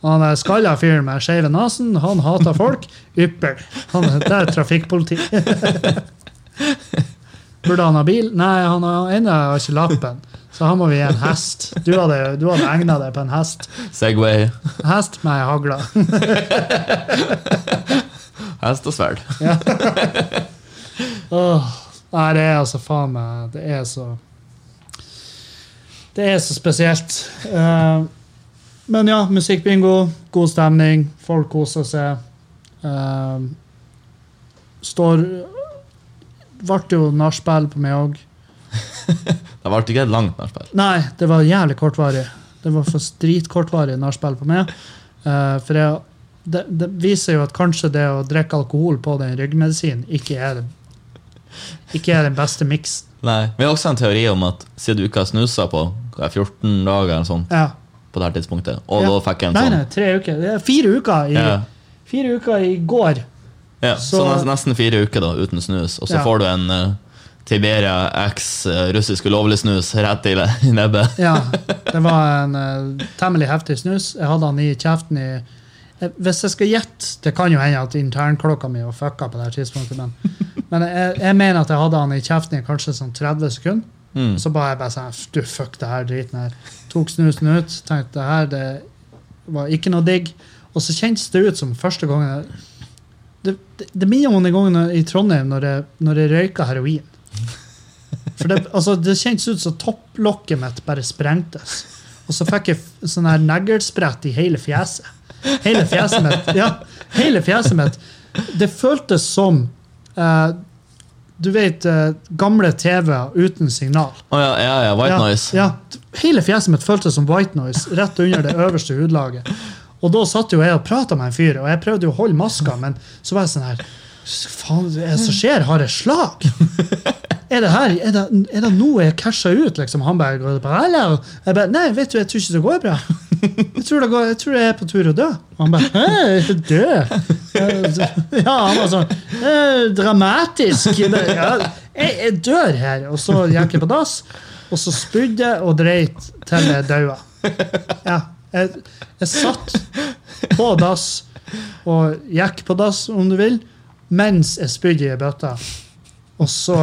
Han er skalla fyren med skeive nesen, han hater folk. Ypperlig. Han Det er trafikkpoliti. Burde han ha bil? Nei, han har ennå har ikke lappen. Så han må vi gi en hest. Du hadde, du hadde egna deg på en hest. Segway. Hest med ei hagle. Hest og sverd. Åh, Nei, det er altså faen meg Det er så Det er så spesielt. Uh, men ja, musikkbingo, god stemning, folk koser seg. Uh, står Ble jo nachspiel på meg òg. Det ble ikke et langt nachspiel. Nei, det var jævlig kortvarig. Det var for dritkortvarig nachspiel på meg. Uh, for jeg, det, det viser jo at kanskje det å drikke alkohol på den ryggmedisinen ikke er, ikke er den beste miksen. Nei. Vi har også en teori om at siden du ikke har snusa på hva er 14 dager eller sånn, Ja. på det her tidspunktet, og Ja. da fikk jeg en sånn nei, tre uker. Det er fire uker i, Ja. fire uker i går. Ja, så, Så- nesten fire uker da, uten snus, og så får du en uh, Tiberia X eh, russisk ulovlig snus rett i, i nebbet. Ja, det var en uh, temmelig heftig snus. Jeg hadde den i kjeften i Hvis jeg skal gjette Det kan jo hende at internklokka mi var fucka på det her tidspunktet, men, men jeg, jeg mener at jeg hadde han i kjeften i kanskje sånn 30 sekunder. Mm. Så ba jeg bare sånn Du, fuck det her driten her. Tok snusen ut. Tenkte det her det var ikke noe digg. Og så kjentes det ut som første gangen det, det, det minner om den gangen i Trondheim når jeg, når jeg røyka heroin. For det, altså, det kjentes ut som topplokket mitt bare sprengtes. Og så fikk jeg sånn her neglesprett i hele fjeset. Hele fjeset mitt. Ja, hele fjeset mitt. Det føltes som eh, Du vet eh, gamle TV-er uten signal. Å ja, ja, ja, white noise. Ja, hele fjeset mitt føltes som white noise rett under det øverste hudlaget. Og da satt jo jeg og prata med en fyr, og jeg prøvde jo å holde maska, men så var jeg sånn her Faen, det som skjer? Har jeg slag? Er det her, er det, er det nå jeg casha ut? liksom? Han bare går på Hallo? Jeg bare, Nei, vet du, jeg tror ikke det går bra. Jeg tror, det går, jeg tror jeg er på tur å dø. Og han bare Hæ, er? Ja, han var sånn «Eh, Dramatisk. Ja, jeg, jeg dør her. Og så gikk jeg på dass, og så spydde jeg og dreit til jeg daua. Ja, jeg, jeg satt på dass og gikk på dass, om du vil, mens jeg spydde i bøtta. Og så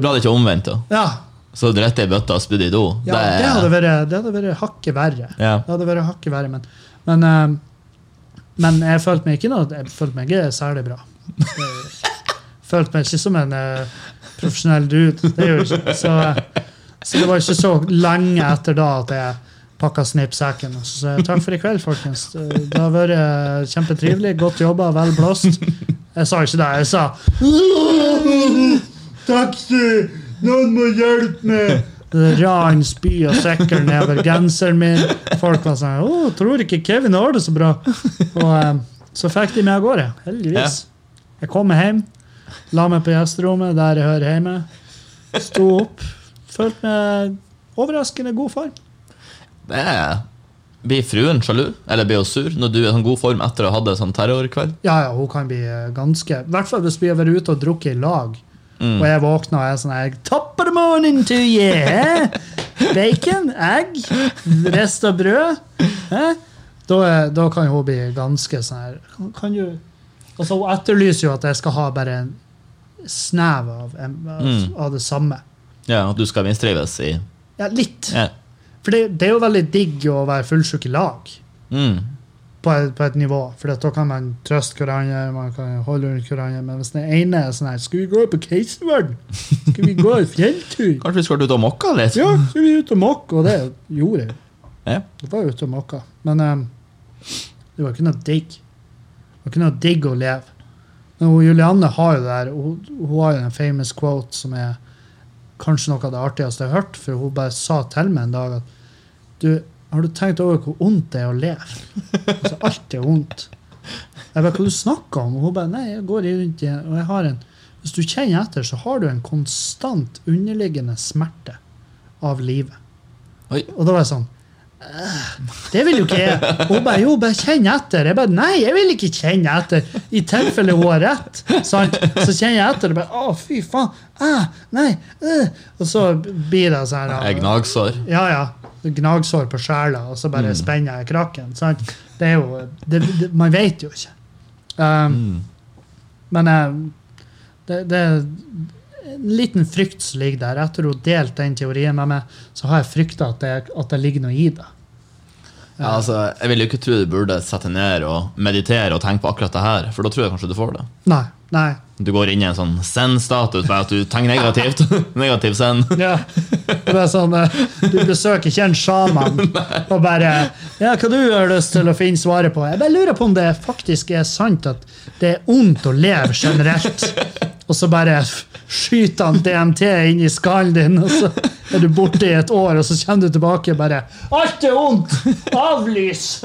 Ble det ikke omvendt, da. Ja. Så du rett i bøtta og spydde i do. Ja, det hadde vært, det hadde vært hakket verre. Ja. Det hadde vært hakket verre, men, men, eh, men jeg følte meg ikke noe, jeg følte meg ikke særlig bra. Jeg følte meg ikke som en eh, profesjonell dude. Det gjør jeg ikke. Så, så det var ikke så lenge etter da at jeg pakka snippsekken. Og så takk for i kveld, folkens. Det har vært eh, kjempetrivelig. Godt jobba, vel blåst. Jeg sa ikke det. Jeg sa Taxi! Noen må hjelpe meg! Det Ran, spy og sekker nedover genseren min. Folk var sånn Å, tror ikke Kevin har det så bra. Og um, så fikk de meg av gårde. Heldigvis. Jeg kom hjem, la meg på gjesterommet der jeg hører hjemme. Sto opp. Følte meg overraskende god form. Det er Blir fruen sjalu? Eller blir hun sur når du er i sånn god form etter å ha hatt en sånn terrorkveld? Ja, ja, hun kan bli eh, ganske I hvert fall hvis vi har vært ute og drukket i lag. Mm. Og jeg våkner og jeg er sånn her Top of the morning to you! Bacon, egg, rest av brød. eh? Da, da kan hun bli ganske sånn her kan, kan du Altså, hun etterlyser jo at jeg skal ha bare en snev av, av, Mm. av det samme. Ja, At du skal mistrives i Ja, litt. ja. For det, det er jo veldig digg å være fullsjuk i lag. Mm. På et, på et nivå. For da kan man trøste hverandre, man kan holde rundt hverandre. Men hvis den ene er sånn her Skal vi gå på Keiserverden? Skal vi gå en fjelltur? Kanskje vi skal ut og mokke litt? Ja, skal vi ut og mokke? Og det gjorde jeg. Ja. Det var ute og mokka. Men um, det var ikke noe digg. Det var ikke noe digg å leve. Men hun, Julianne har jo det der, hun, hun har jo en famous quote som er kanskje noe av det artigste jeg har hørt. For hun bare sa til meg en dag at du, har du tenkt over hvor vondt det er å leve? Altså, alt er vondt. Jeg bare, hva du snakker om? Og hun bare, nei, jeg går rundt i og jeg har en Hvis du kjenner etter, så har du en konstant underliggende smerte av livet. Oi. Og da var jeg sånn det vil jo ikke jeg. Og hun bare jo, bare kjenn etter. Jeg bare nei, jeg vil ikke kjenne etter. I tilfelle hun har rett. Sant? Så kjenner jeg etter. Og bare, å, fy faen. Ah, nei. uh. Og så blir det sånn er gnagsår. Ja, ja. Gnagsår på sjela, og så bare spenner jeg krakken. Sant? Det er jo det, det, Man vet jo ikke. Um, Mm. Men eh, det, det er en liten frykt som ligger der. Etter hun delte den teorien med meg, så har jeg frykta at, at det ligger noe i det. Ja, altså, jeg vil jo ikke tro du burde sette ned og meditere og tenke på akkurat det her, for da tror jeg kanskje du får det. Nei. nei. Du går inn i en sånn send-status ved at du tenker negativt. Negativ send. Ja. Det er sånn, eh, du besøker ikke en sjaman og bare Ja, hva du har lyst til å finne svaret på? Jeg bare lurer på om det faktisk er sant at det er ondt å leve generelt. Og så bare skyter han DMT inn i skallen din, og så er du borte i et år, og så kommer du tilbake og bare Alt er ondt! Avlys!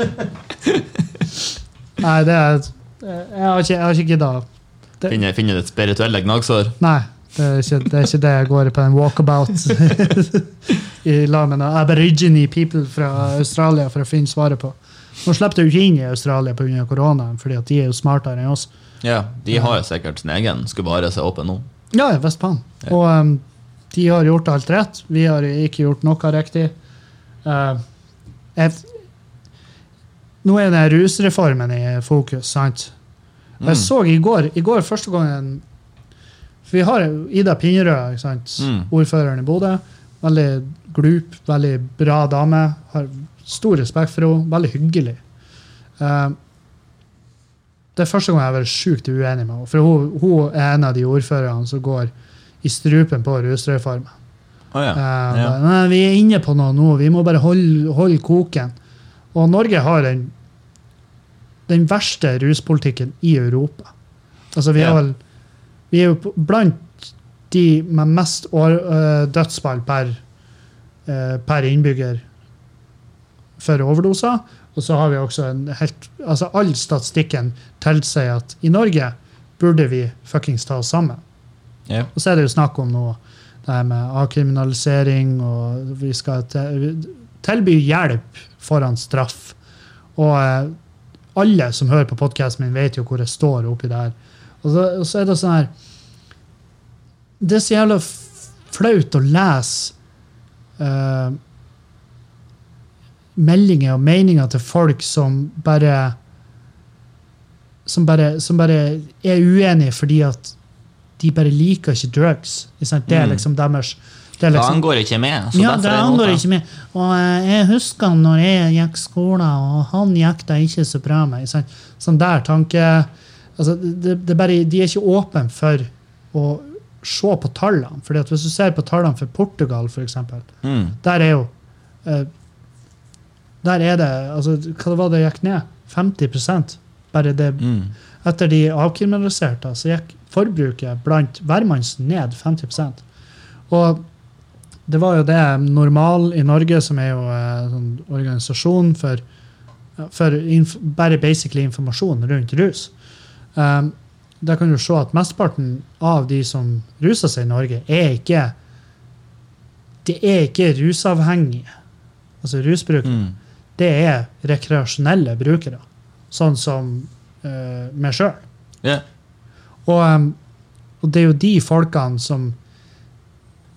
Nei, det er Jeg har ikke, jeg har ikke gidda. Finner Finne, ditt spirituelle gnagsår. Nei, det er ikke det, er ikke det jeg går på en walkabout i lag med aborigine people fra Australia for å finne svaret på. Nå slipper du ikke inn i Australia pga. koronaen, fordi at de er jo smartere enn oss. Ja, De har jo sikkert sin egen, skulle bare se åpen nå. Ja, visst faen. Ja. Og um, de har gjort alt rett. Vi har ikke gjort noe riktig. Uh, jeg, nå er det rusreformen i fokus, sant? Jeg Mm. så i går, i går første gangen For vi har Ida Pinnerød, ikke sant? Mm. ordføreren i Bodø. Veldig glup, veldig bra dame. Har stor respekt for henne. Veldig hyggelig. Uh, det er første gang jeg har vært sjukt uenig med henne. For hun, hun er en av de ordførerne som går i strupen på rusreformen. Oh, ja. Uh, ja. Nei, vi er inne på noe nå, vi må bare holde, holde koken. Og Norge har den, den verste ruspolitikken i Europa. Altså, vi, er vel, vi er jo blant de med mest år, uh, dødsfall per, uh, per innbygger for overdoser. Og så har vi også en helt Altså, all statistikken tilsier at i Norge burde vi fuckings ta oss sammen. Yeah. Og så er det jo snakk om noe det her med avkriminalisering, og vi skal tilby hjelp foran straff. Og eh, alle som hører på podkasten min, vet jo hvor jeg står oppi det her. Og så, og så er det sånn her Det er så jævla flaut å lese eh, meldinger og meninger til folk som bare som bare, som bare er uenige fordi at de bare liker ikke drugs. Ikke? Det er Mm. liksom deres det liksom, angår ikke med. Så ja, det angår ikke med. Og eh, jeg husker når jeg gikk skolen, og han gikk da ikke så bra med. Sånn der tanke altså, det, det bare, De er ikke åpne for å se på tallene. Fordi at Hvis du ser på tallene for Portugal, eksempel, Mm. der er jo eh, Der er det altså, Hva var det gikk ned? 50% Bare det Mm. etter de avkriminaliserte, så gikk forbruket blant hvermannsen ned 50% Og det var jo det Normal i Norge, som er jo en sånn organisasjon for, for bare basically informasjon rundt rus. Um, der kan du se at mesteparten av de som ruser seg i Norge, er ikke Det er ikke rusavhengige. Altså rusbrukere Mm. Det er rekreasjonelle brukere, sånn som uh, meg sjøl. Yeah. Og, um, og det er jo de folkene som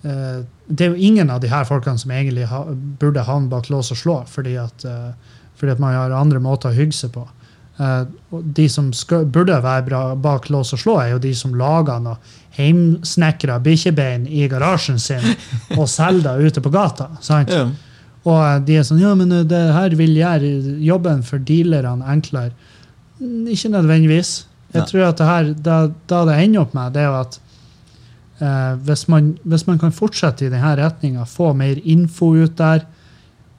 uh, Det er jo ingen av de her folkene som egentlig ha, burde havne bak lås og slå, fordi at, uh, fordi at man har andre måter å hygge seg på. Uh, de som skal, burde være bra, bak lås og slå, er jo de som lager noe heimsnekra bikkjebein i garasjen sin og selger det ute på gata. sant? Ja. Og de er sånn Ja, men eh, det her vil gjøre jobben for dealerne enklere. Mm, Ikke nødvendigvis. Jeg tror at det her, da, da det ender opp med, det er jo at eh, hvis, man, hvis man kan fortsette i denne retninga, få mer info ut der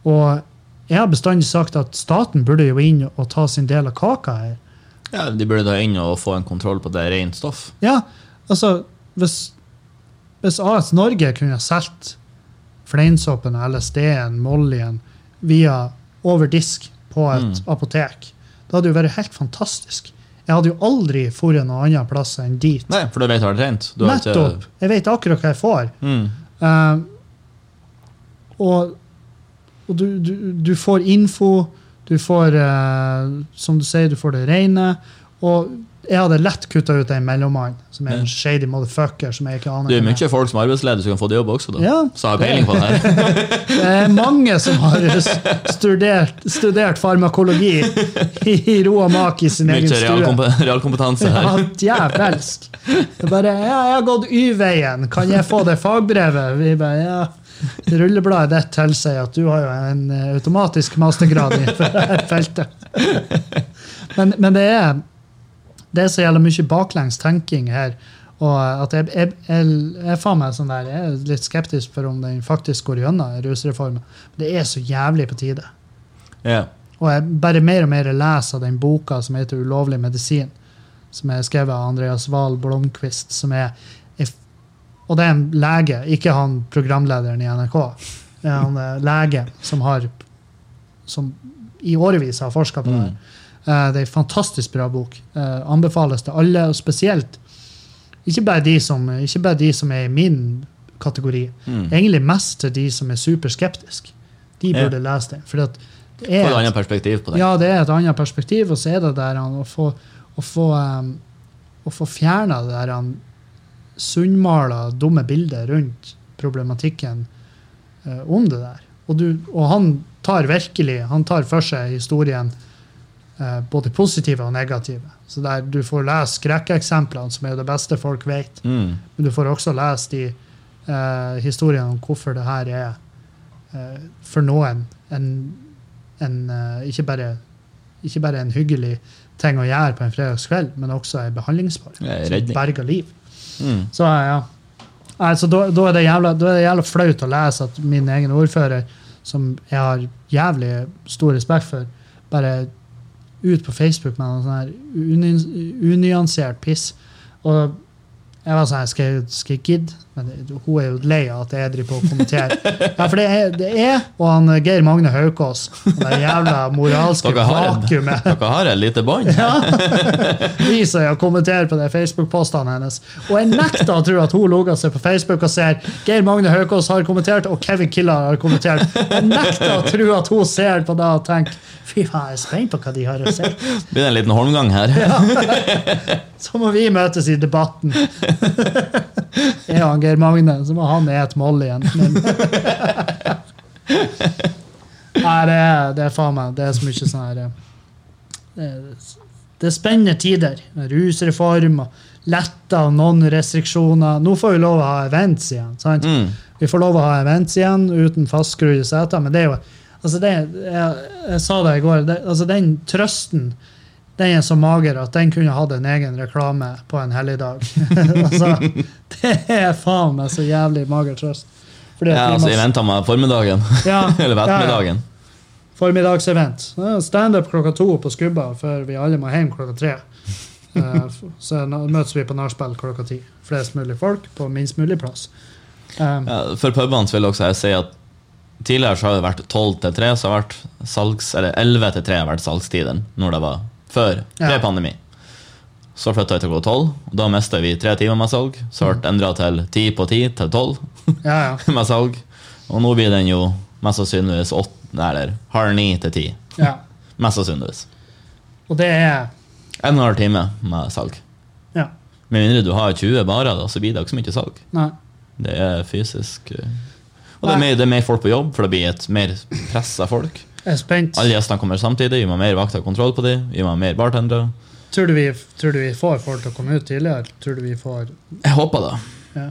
Og jeg har bestandig sagt at staten burde jo inn og ta sin del av kaka her. ja, De burde da inn og få en kontroll på det rent stoff. Ja, altså Hvis, hvis AS Norge kunne solgt fleinsoppen, LSD-en, Mollyen via over disk på et Mm. apotek, det hadde jo vært helt fantastisk. Jeg hadde jo aldri dratt noen annen plass enn dit. Nei, for du vet hva det er rent. Du ikke- Nettopp! Jeg vet akkurat hva jeg får. Mm. Uh, og og du, du, du får info, du får uh, Som du sier, du får det rene. Og jeg hadde lett kutta ut en mellommann, som er en shady motherfucker. som jeg ikke aner Det er mye folk som er arbeidsledige som kan få det jobb også, da. Ja, Så har peiling på det her. Det er mange som har studert, studert farmakologi i, ro og mak i sin Mye egen stue. Mye realkompetanse her. Ja, djevelsk. Bare, ja, 'Jeg har gått Y-veien, kan jeg få det fagbrevet?' Vi bare, ja, Rullebladet ditt tilsier at du har jo en eh, automatisk mastergrad i dette feltet. Men, men det er det er så jævla mye baklengstenking her. Og at jeg, jeg, jeg, jeg, sånn der, jeg er litt skeptisk for om den faktisk går gjennom rusreformen. Det er så jævlig på tide. Yeah. Og jeg bare mer og mer leser den boka som heter 'Ulovlig medisin', som er skrevet av Andreas Wahl Blomkvist. som er, Og det er en lege, ikke han programlederen i NRK. Det er han eh, lege som har som i årevis har forska på det. her. Eh, Det er en fantastisk bra bok. Eh, Anbefales til alle, og spesielt ikke bare de som, ikke bare de som er i min kategori. Mm. Egentlig mest til de som er superskeptiske. De Ja. burde lese det. For det er et annet perspektiv på det. ja, det er et annet perspektiv, og så er det der å få, å få um, få fjerna det der han sunnmala, dumme bildet rundt problematikken uh, om det der. Og, du, og han tar virkelig han tar for seg historien både positive og negative. Så der Du får lese skrekkeksemplene, som er det beste folk vet. Mm. Men du får også lese de eh, historiene om hvorfor det her er eh, for noen en, en eh, ikke, bare, ikke bare en hyggelig ting å gjøre på en fredagskveld, men også en behandlingsform som berger liv. Mm. Så ja. Altså, da, da, er det jævla, da er det jævla flaut å lese at min egen ordfører, som jeg har jævlig stor respekt for, bare ut på Facebook med noe sånn her unyansert piss. Og jeg var sånn her, skal skal jeg gidde? Men hun er jo lei av at jeg driver på og kommenterer. Ja, for det er, det er og han eh, Geir Magne Haukås, det jævla moralske Dere vakuumet. dere har et lite bånd. Vi som kommenterer på de Facebook-postene hennes. Og jeg nekter å tro at hun logger seg på Facebook og ser Geir Magne Haukås har kommentert, og Kevin Killar har kommentert. Jeg nekter å tro at hun ser på det og tenker fy faen, jeg er spent på hva de har å si. Blir Det en liten holmgang her. Så må vi møtes i debatten. Jeg og Geir Magne, så må han ete moll igjen. Men... Nei, det er, det er faen meg Det er så mye sånn her eh, Det er, det er spennende tider. Rusreform og letta noen restriksjoner. Nå får vi lov å ha events igjen. sant? Mm. Vi får lov å ha events igjen uten fastskrudde seter, men det er jo altså det, jeg, jeg sa det i går, det, altså den trøsten den er så mager at den kunne hatt en egen reklame på en helligdag. altså, det er faen meg så jævlig mager trøst. Ja, altså, jeg venter meg formiddagen. Ja, Eller ja, ja. Formiddagsevent. Standup klokka to på Skubba før vi alle må hjem klokka tre. Eh, så møtes vi på nachspiel klokka ti. Flest mulig folk på minst mulig plass. Um, Ja, for pubene vil også jeg si at tidligere så har det vært 12 til 3, så har det vært salgs, eller 11 til 3 har vært salgstiden når det var før pre-pandemi. Så flytta jeg til klokka 12, og da mista vi tre timer med salg. Så ble det endra til 10 på 10 til 12 ja, ja. med salg. Og nå blir den jo mest sannsynligvis 8, eller halv 9 til 10. ja. Mest sannsynligvis. Og det er En og en halv time med salg. Ja. Med mindre du har 20 barer, da, så blir det ikke så mye salg. Nei. Det er fysisk eh, Og det er, mer, det er mer folk på jobb, for det blir et mer pressa folk. Jeg er spent. Alle gjestene kommer samtidig, vi må ha mer vakter og kontroll på dem. Vi må ha mer bartendere. Tror du, vi, tror du vi får folk til å komme ut tidligere? Tror du vi får Jeg håper det. ja.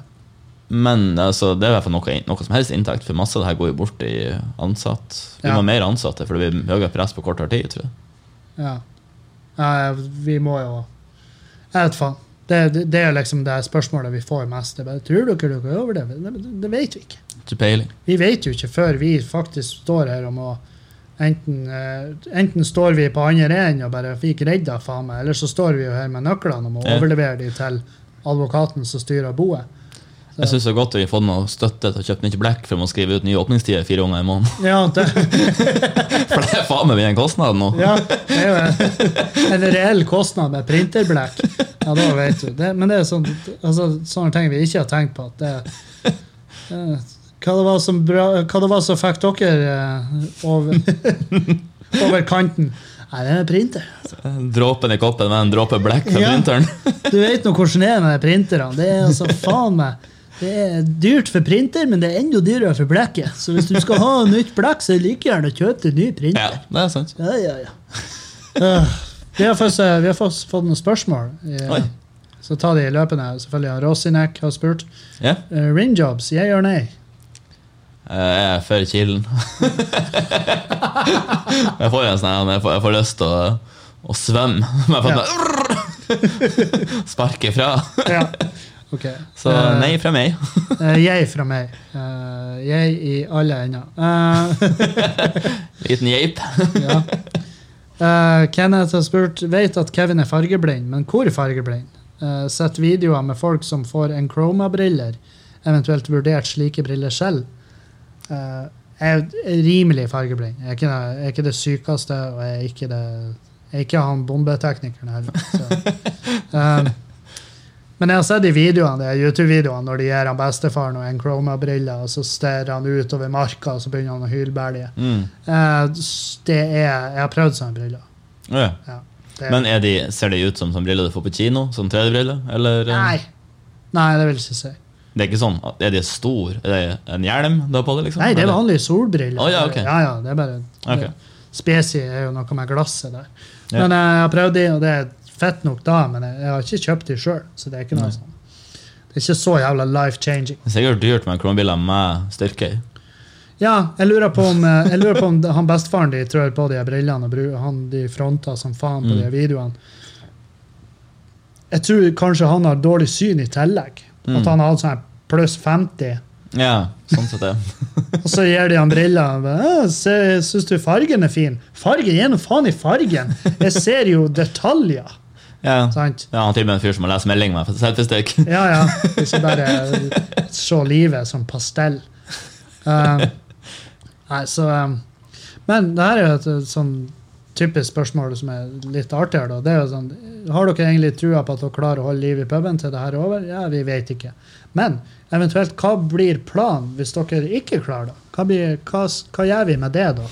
Men altså, det er i hvert fall noe, noe som helst inntekt, for masse av det her går jo bort i ansatt. Vi Ja. må ha mer ansatte, for det blir høyere press på kortere tid. tror jeg. ja. ja vi må jo Jeg vet faen. Det, det, det er liksom det spørsmålet vi får mest. Det bare, tror dere dere overlever? Det, det, det vet vi ikke. Ikke peiling. Vi vet jo ikke før vi faktisk står her og må Enten, eh, enten står vi på andre enden og bare fikk redda faen meg, eller så står vi jo her med nøklene og må Ja. overlevere de til advokaten som styrer boet. Jeg syns det er godt vi har fått noe støtte til å kjøpe nytt blekk for å skrive ut nye åpningstider fire ganger i måneden. Ja, det, For det er faen meg en kostnad nå. ja, det er jo en, reell kostnad med printerblekk. Ja, da vet du. Det, men det er sånn, altså, sånne ting vi ikke har tenkt på. At det, eh, hva, det var som bra, hva det var som fikk dere eh, over, over kanten? Nei, det er printer. Dråpen i koppen med en dråpe blekk fra Ja. printeren. Du vet nå hvordan det er med printerne. Det er altså faen meg det er dyrt for printer, men det er enda dyrere for blekket. Så hvis du skal ha nytt blekk, så er det like gjerne å kjøpe en ny Ja, det er sant. Ja, ja, ja. Uh, vi har fått, vi har fått, fått noen spørsmål. eh, Oi. Så ta de løpende. Selvfølgelig har Rosinek har spurt. Ja. Uh, Ringjobs, jeg gjør nei. Jeg er for Kilen. jeg får en sånn jeg jeg får lyst til å, å svømme. Men jeg får sånn Sparke fra. Ja. Okay. Så Eh, nei fra meg. eh, jeg fra meg. Eh, jeg i alle ender. Eh, Liten geip. ja. Uh, Kenneth har spurt Vet at Kevin er fargeblind, men hvor fargeblind? Uh, Sett videoer med folk som får en Chroma-briller, eventuelt vurdert slike briller selv. Eh, jeg er rimelig fargeblind. Jeg er ikke jeg er ikke det sykeste, og jeg er ikke, det, jeg er ikke han bombeteknikeren heller. Um, men jeg har sett de videoene, de YouTube-videoene når de gir han bestefaren og en Chroma-briller, og så stirrer han utover marka, og så begynner han å hylbælje. Mm. Uh, det er, jeg har prøvd sånne briller. Ja. Ja. Men de, ser de ut som, som briller du får på kino? Som 3D-briller? Eh, Nei. Nei, det vil jeg ikke si. Det er ikke sånn, Er det stor? Er det en hjelm du har på deg? Liksom? Nei, det er vanlige solbriller. Oh, ja, okay. ja, ja, det er bare Okay. Specie er jo noe med glasset der. Ja. Men eh, jeg har prøvd de, og det er fett nok da, men jeg, har ikke kjøpt de sjøl. Så det er ikke noe Nei. sånn. Det er ikke så jævla life-changing. Det er sikkert dyrt med kronebiler med styrke i. Ja, jeg lurer på om, eh, lurer på om han bestefaren de trør på de brillene, og han de fronter som faen på Mm. de videoene. Jeg tror kanskje han har dårlig syn i tillegg. Mm. At han hadde sånn pluss 50. Ja, sånn sett det. Og så gir de han briller. Syns du fargen er fin? Fargen? Gi nå faen i fargen! Jeg ser jo detaljer. Ja. Sant? Ja, han til en fyr som har lest melding med selfiestick. Ja, ja. Ikke bare se livet som pastell. Um, nei, så um, Men det her er jo et, sånn typisk spørsmål som er litt artigere. Da. Det er jo sånn, har dere egentlig trua på at dere klarer å holde liv i puben til det her er over? Ja, vi vet ikke. Men eventuelt, hva blir planen hvis dere ikke klarer det? Hva, blir, hva, hva gjør vi med det, da?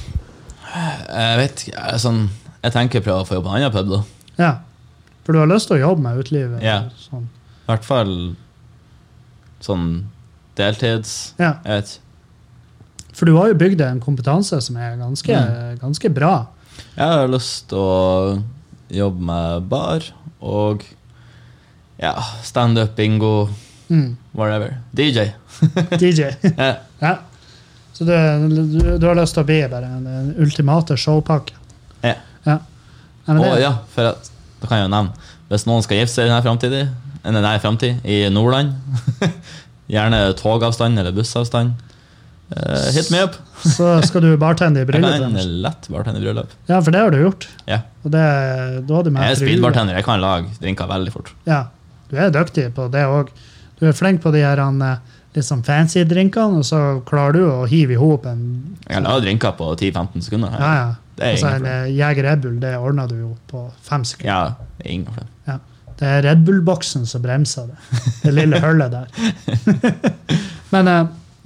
Jeg vet ikke, sånn, jeg tenker prøve å få jobbe på en annen pub, da. Ja. For du har lyst til å jobbe med utelivet? Ja. Sånn. I hvert fall sånn deltids ja. Jeg vet. For du har jo bygd en kompetanse som er ganske, ganske bra. Jeg har lyst til å jobbe med bar og ja, standup, bingo, Mm. whatever. DJ. DJ. Ja. Ja. Så du, du, du har lyst til å bli bare en, ultimate showpakke? Ja. Ja. Nei, Og ja, for at, da kan jeg jo nevne Hvis noen skal gifte seg i denne framtid, i Nordland Gjerne togavstand eller bussavstand. Eh, hit me up! Så skal du bartende i Jeg kan lett bartende i bryllup. Ja, for det har du gjort. Ja. Det, da du Jeg er speedbartender. Jeg kan lage drinker veldig fort. Ja, du er dyktig på det òg. Du er flink på de her eh, litt sånn fancy drinkene, og så klarer du å hive i hop en Jeg kan lage drinker på 10-15 sekunder. Ja, ja. Det Altså, en eh, Jeger Red Bull, det ordner du jo på fem sekunder. Ja, det er ingen problem. Det er Red Bull-boksen som bremser det. Det lille hullet der. Men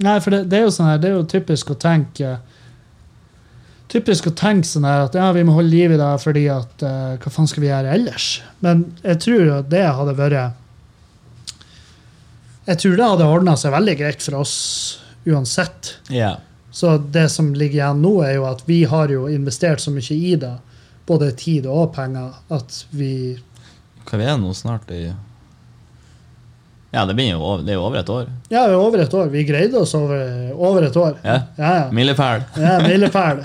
nei, for det, det er sånn her, det er jo typisk å tenke Typisk å tenke sånn her at ja, vi må holde liv i det fordi at uh, hva faen skal vi gjøre ellers? Men jeg tror at det hadde vært Jeg tror det hadde ordna seg veldig greit for oss uansett. Ja. Så det som ligger igjen nå, er jo at vi har jo investert så mye i det, både tid og penger, at vi Hva vi er nå snart i Ja, det blir jo over, det er jo over et år. Ja, over et år. Vi greide oss over, over et år. Ja. Ja, ja. Milepæl. ja Milepæl.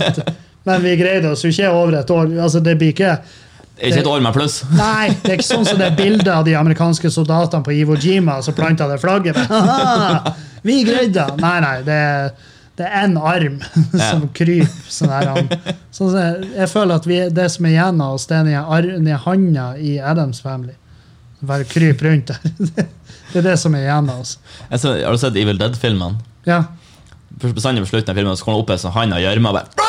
Men vi greide oss jo ikke over et år. Altså, det blir ikke det er Ikke et år med pluss. Nei, det er ikke sånn som det bildet av de amerikanske soldatene på Iwo Jima som planta det flagget. Vi greide det! Nei, nei, det er, det er en arm som kryper. Sånn her, han. Sånn, jeg føler at vi, det som er igjen av oss, det er den handa i Adams Family. Bare kryper rundt der. Det er det som er igjen av oss. Jeg så, har du sett Evil Dead-filmene? Ja. Bestandig på slutten av filmen så kommer det opp en sånn hand av bare,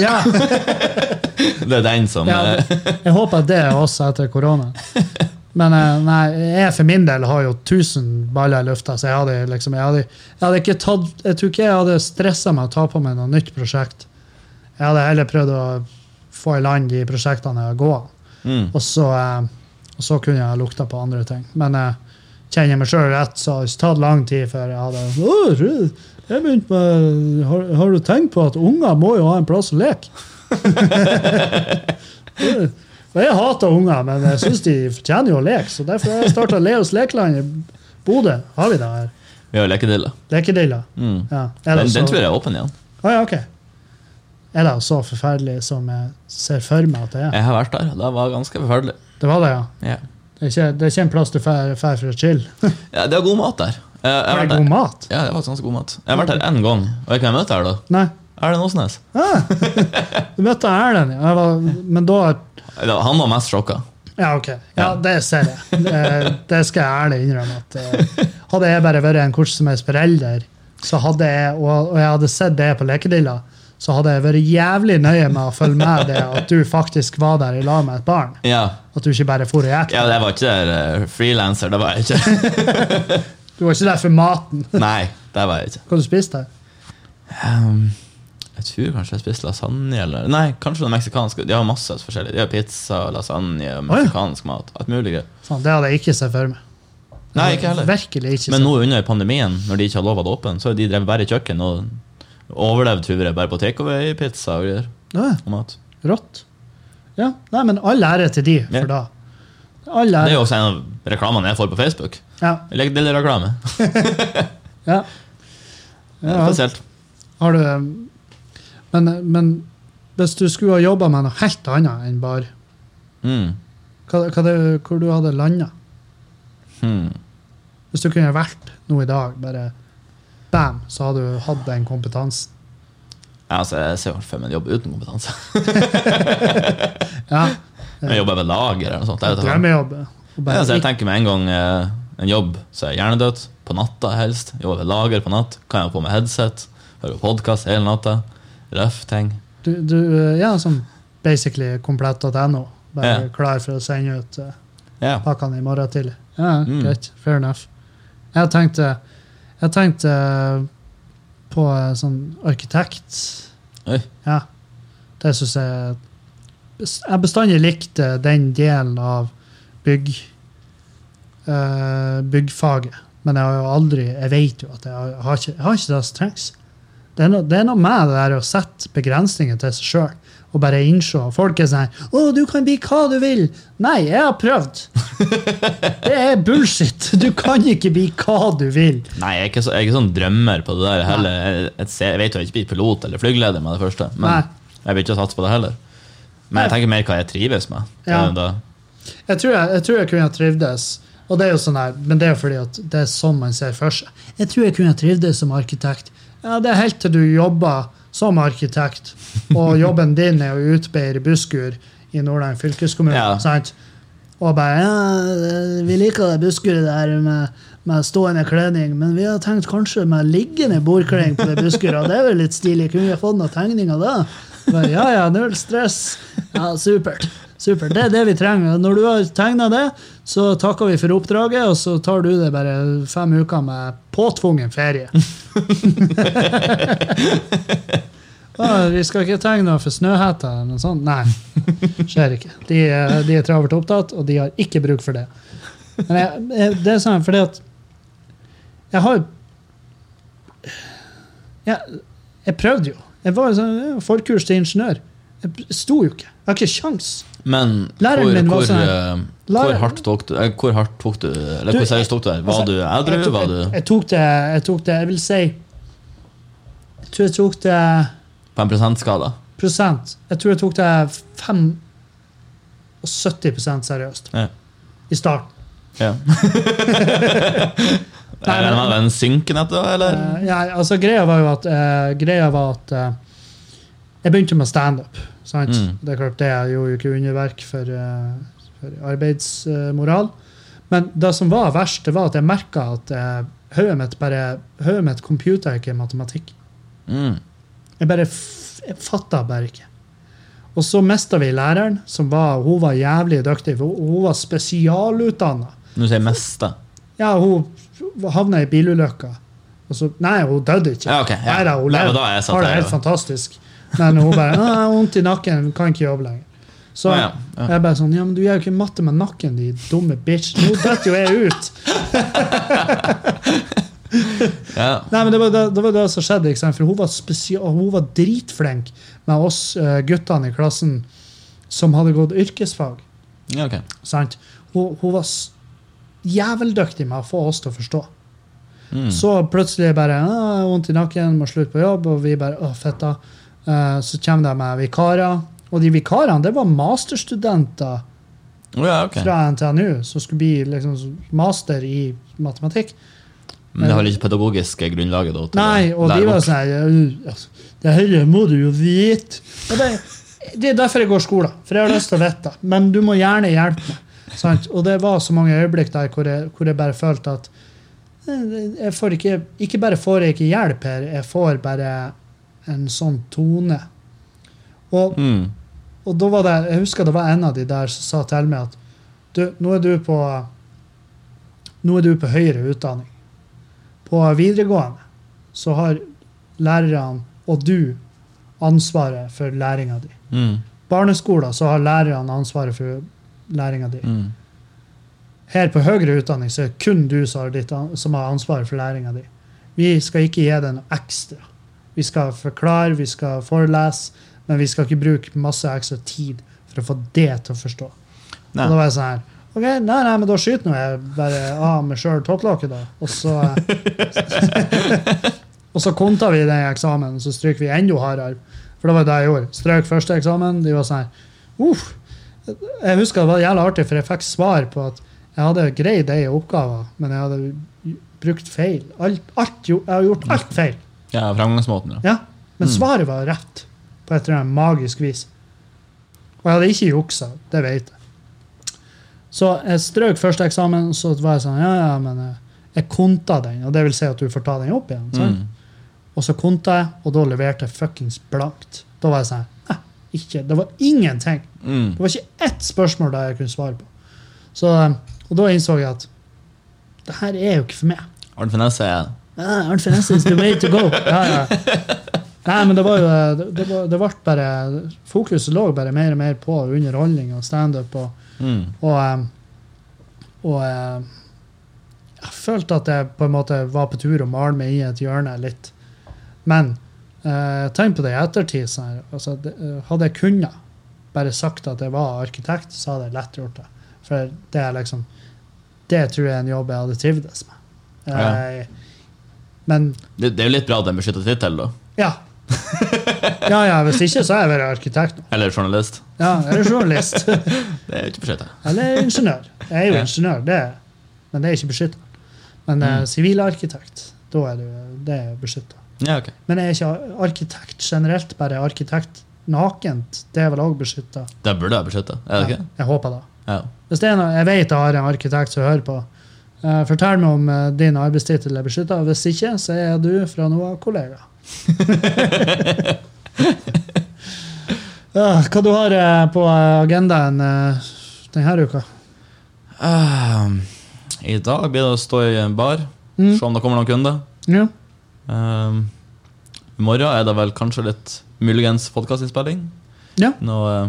ja. Det er den som Ja, eh, det- jeg håper at det er oss etter korona. Men eh, nei, jeg for min del har jo 1000 baller i lufta, så jeg hadde liksom jeg hadde, jeg hadde ikke tatt Jeg tror ikke jeg hadde stressa med å ta på meg noe nytt prosjekt. Jeg hadde heller prøvd å få i land de prosjektene jeg går mm. Og så, eh, og så kunne jeg lukta på andre ting. Men eh, kjenner jeg meg sjøl rett, så har det tatt lang tid før jeg hadde «Å, jeg begynte med, har, har du tenkt på at unger må jo ha en plass å leke? Jeg hater unger, men jeg syns de fortjener jo å leke. Så derfor har jeg starta Leos lekeland i Bodø. Har vi det her? Vi har lekedilla. Lekedilla. Mm. Ja. Den, den tror jeg er åpen igjen. Ah, ja, okay. Er det så forferdelig som jeg ser for meg at det er? Jeg har vært der, det var ganske forferdelig. Det var det, ja. Ja. Det er ikke, det er ikke en plass du drar for å chille. Ja, det er god mat der. Jeg, jeg det er god mat? Ja, det var ganske god mat. Jeg har vært her én gang. Og jeg kan møte her, da. Nei. Erlend Åsnes. Ah, du møtte Erlend, ja. Jeg men da Ja, Han var mest sjokka. Ja, ok. Ja, Ja. det ser jeg. Det, det skal jeg ærlig innrømme. at eh, Hadde jeg bare vært en hvordan som helst forelder, så hadde jeg, og, og jeg hadde sett det på Lekedilla, så hadde jeg vært jævlig nøye med å følge med det at du faktisk var der i lag med et barn. Ja, At du ikke bare for og gikk. ja det var ikke der frilanser, det var jeg ikke. Du var ikke der for maten. Nei, det var jeg ikke. Hva du spiste der? Um, Jeg tror kanskje jeg spiste lasagne eller Nei, kanskje noe meksikansk. De har masse forskjellig. De har pizza, lasagne, ja. meksikansk mat. Alt mulig greit. Det hadde jeg ikke sett for meg. Nei, ikke heller. Virkelig ikke Men nå under pandemien, når de ikke har lov å ha det åpent, så har de drevet bare kjøkken og overlevd hun bare på takeaway-pizza og greier. Ja, Og mat. rått. Ja, nei, men all ære til de, for da. All Det er jo også en av reklamene jeg får på Facebook. Ja, Jeg legger del reklame. ja. Ja. Spesielt. Har du men, men hvis du skulle ha jobba med noe helt annet enn bar, Mm. hva, hva det, hvor du hadde landa? Hmm. Hvis du kunne vært noe i dag, bare bam, så hadde du hatt den kompetansen. Ja, altså, jeg ser for meg en jobb uten kompetanse. Ja, Jeg jobber ved lager eller noe sånt. Samme. Drømmejobb. Ja, bare så jeg tenker med en gang eh, en jobb så er jeg hjernedødt. På natta helst. Jobber ved lager på natt. Kan jeg ha på meg headset. Høre podkast hele natta. Røff ting. Du, du, ja, sånn basically komplett.no. Bare Ja. klar for å sende ut uh, Ja. pakkene i morgen tidlig. Ja, Mm. greit. Fair enough. Jeg tenkte, jeg tenkte eh, på eh, sånn arkitekt. Oi. Ja. Det syns jeg Jeg bestandig likt eh, den delen av bygg uh, byggfaget. Men jeg har jo aldri Jeg vet jo at jeg har, jeg har, ikke, jeg har ikke det som trengs. Det er, noe, det er noe med det der å sette begrensninger til seg sjøl og bare innse Folk er sånn 'Å, du kan bli hva du vil.' Nei, jeg har prøvd. Det er bullshit. Du kan ikke bli hva du vil. Nei, jeg er, ikke så, jeg er ikke sånn drømmer på det der heller. Jeg, jeg, vet jo jeg ikke blir pilot eller flygeleder med det første. Men Nei. jeg vil ikke satse på det heller. Men jeg tenker mer hva jeg trives med. Ja. Jeg tror jeg, tror jeg kunne ha trivdes. Og det er jo sånn her, Men det er jo fordi at det er sånn man ser for seg. Jeg tror jeg kunne ha trivdes som arkitekt. Ja, Det er helt til du jobber som arkitekt, og jobben din er å utbedre busskur i Nordland fylkeskommune. Ja. sant? Og bare ja, Vi liker det busskuret der med, med stående kledning, men vi har tenkt kanskje med liggende bordkledning på det busskuret. Det er vel litt stilig. Kunne vi fått noen tegninger da? Bare, ja, ja, null stress. Ja, supert. Supert. Det er det vi trenger. Når du har tegna det, så takker vi for oppdraget, og så tar du det bare fem uker med påtvungen ferie. Ah, vi skal ikke tegne for Snøhetta eller noe sånt. Nei, skjer ikke. De, er- de er travelt opptatt, og de har ikke bruk for det. Men jeg, jeg, det er sånn fordi at jeg har jeg, jeg prøvde jo. Jeg var sånn, forkurs til ingeniør. Jeg sto jo ikke. Jeg har ikke sjans. Men hvor, hvor, sånn- eh, hvor hardt tok du eh, Hvor hardt tok du Eller hvor seriøst tok du det? Var Altså, du edru? Jeg jeg, jeg tok det Jeg tok det, jeg vil si Jeg tror jeg tok det på en prosentskala? prosent. Jeg tror jeg tok det 75 seriøst Ja. i starten. ja. Nei, det men- med en synken etter, eller? Eh, ja, altså Greia var jo at, uh, greia var at uh, jeg begynte med standup. Mm. Det er klart det er jo ikke underverk for, eh, for arbeidsmoral. Men det som var verst, det var at jeg merka at eh, hodet mitt bare Hodet mitt computer ikke matematikk. Mm. Jeg bare jeg fatta bare ikke. Og så mista vi læreren, som var, hun var jævlig dyktig. for Hun, var spesialutdanna. Nå sier jeg meste. Ja, hun havna i bilulykka. Nei, hun døde ikke. Ja, ok, ja. Nei, hun levde. har det helt fantastisk. Men hun bare 'Jeg har vondt i nakken, kan ikke jobbe lenger'. Så ah, ja, ja. jeg bare sånn 'Ja, men du gjør jo ikke matte med nakken, de dumme bitch'. Nå detter jo jeg ut! Ja. Nei, men det var det, det, var det som skjedde. Ikke sant? For hun var, hun var dritflink med oss eh, guttene i klassen som hadde gått yrkesfag. ja, okay. Sant? Hun, hun var jæveldyktig med å få oss til å forstå. Mm. Så plutselig bare «Å, 'Vondt i nakken, må slutte på jobb', og vi bare 'Å, fetta'. Eh, så kommer det med vikarer. Og de vikarene det var masterstudenter oh ja, okay. fra NTNU som skulle bli liksom, master i matematikk. Men det har ikke pedagogiske grunnlaget da, Nei, og de var sånn her, «Øh, altså, Det her må du jo vite. Det, det er derfor jeg går skole, for jeg har lyst til å vite. Men du må gjerne hjelpe meg. Sant? Og det var så mange øyeblikk der hvor jeg, hvor jeg bare følte at eh, jeg får ikke, ikke bare får jeg ikke hjelp her, jeg får bare en sånn tone. Og, Mm. og da var det, jeg husker det var en av de der som sa til meg at du, nå er du på nå er du på høyere utdanning. På videregående så har lærerne og du ansvaret for læringa di. Mm. Barneskolen så har lærerne ansvaret for læringa di. Mm. Her på høyere utdanning så er det kun du som har, ditt, som har ansvaret for læringa di. Vi skal ikke gi deg noe ekstra. Vi skal forklare, vi skal forelese, men vi skal ikke bruke masse ekstra tid for å få det til å forstå. Nei. Og da var jeg sånn her Ok, nei, nei, men da skyter nå jeg bare av meg sjøl topplokket, da. Og så Og så konta vi den eksamen, og så stryker vi enda hardere. For det var det jeg gjorde. Strøk første eksamen. De var sånn her Uff. Jeg husker det var jævla artig, for jeg fikk svar på at jeg hadde greid ei oppgave, men jeg hadde brukt feil. Alt, alt, jeg har gjort alt feil. Ja, fremgangsmåten. Ja. Ja, Men Mm. svaret var rett på et eller annet magisk vis. Og jeg hadde ikke juksa, det vet jeg. Så jeg strøk første eksamen, og så var jeg sånn, ja, ja, men eh, jeg konta den, og det vil si at du får ta den opp igjen. Mm. Og så konta jeg, og da leverte jeg fuckings blankt. Da var jeg sånn, nei, ikke, det var ingenting. Mm. Det var ikke ett spørsmål der jeg kunne svare på. Så, eh, og da innså jeg at det her er jo ikke for meg. Arne Finesse er Ah, Arnt Finesse is the way to go. Ja, ja. Nei, men det var jo det, det, var, det ble bare Fokuset lå bare mer og mer på underholdning og standup. Og, mm. og, eh, og eh, jeg følte at jeg på en måte var på tur å male meg i et hjørne litt. Men eh, tenk på det i ettertid. Sånn altså, det, eh, hadde jeg kunnet bare sagt at jeg var arkitekt, så hadde jeg lett gjort det. For det er liksom Det tror jeg er en jobb jeg hadde trivdes med. Eh, Men det, det er jo litt bra at det er en beskyttet tittel, da. ja. Ja, ja, hvis ikke så er jeg bare arkitekt. Eller journalist. Ja, eller journalist. Det er jo ikke beskytta. Eller ingeniør. Jeg er jo Ja. ingeniør, det er, men det er ikke beskytta. Men sivilarkitekt, Mm. sivilarkitekt, da er det, det er beskytta. Ja, okay. Men jeg er ikke arkitekt generelt, bare arkitekt nakent. Det er vel òg beskytta? Det burde være er det ikke? Jeg håper det. Ja. Hvis det er noe, jeg vet jeg har en arkitekt som hører på. Eh, fortell meg om eh, din arbeidstittel er beskytta. Hvis ikke, så er du fra nå av kollega. ja, hva du har eh, på agendaen uh, denne uka? Uh, I dag blir det å stå i en bar, Mm. se om det kommer noen kunder. Ja. Uh, I morgen er det vel kanskje litt muligens podkastinnspilling. ja. Nå, eh,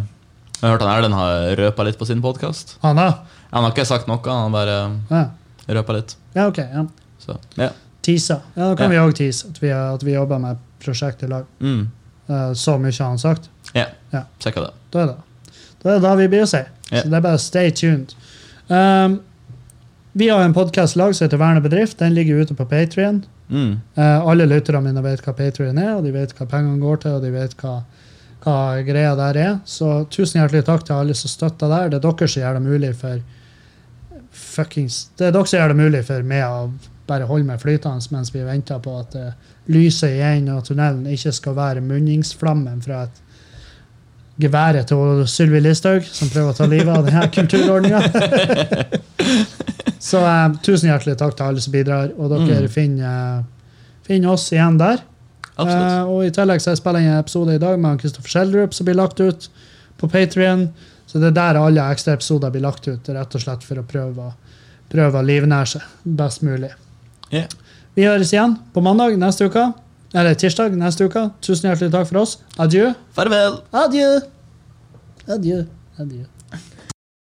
jeg har hørt han Erlend har røpa litt på sin podkast. Han, Han har ikke sagt noe, han bare Ja. Røpa litt. ja, ok. Ja. Så, ja. Tisa. Ja, da kan vi òg tease at vi, at vi jobber med prosjekt i lag. Mm. Uh, så mye har han sagt. ja. Ja. Sikkert det. Da er det Da er det da vi blir å si. Så det er bare stay tuned. Um, vi har en podkast lag som heter Verne bedrift. Den ligger ute på Patrion. Mm. alle lytterne mine vet hva Patrion er, og de vet hva pengene går til, og de vet hva, hva greia der er. Så tusen hjertelig takk til alle som støtter der. Det er dere som gjør det mulig for fuckings Det er dere som gjør det mulig for meg å bare holde meg flytende mens vi venter på at uh, lyset i enden av tunnelen ikke skal være munningsflammen fra et geværet til Sylvi Listhaug, som prøver å ta livet av denne kulturordninga. Så uh, tusen hjertelig takk til alle som bidrar, og dere Mm. finner, finner oss igjen der. Eh, og i tillegg så spiller jeg en episode i dag med Kristoffer Schjelderup som blir lagt ut på Patrion. Så det er der alle ekstra episoder blir lagt ut, rett og slett for å prøve, å- prøve å livnære seg best mulig. Yeah. Vi høres igjen på mandag neste uke. Eller tirsdag neste uke. Tusen hjertelig takk for oss. Adjø. Farvel! Adjø. Adjø. Adjø.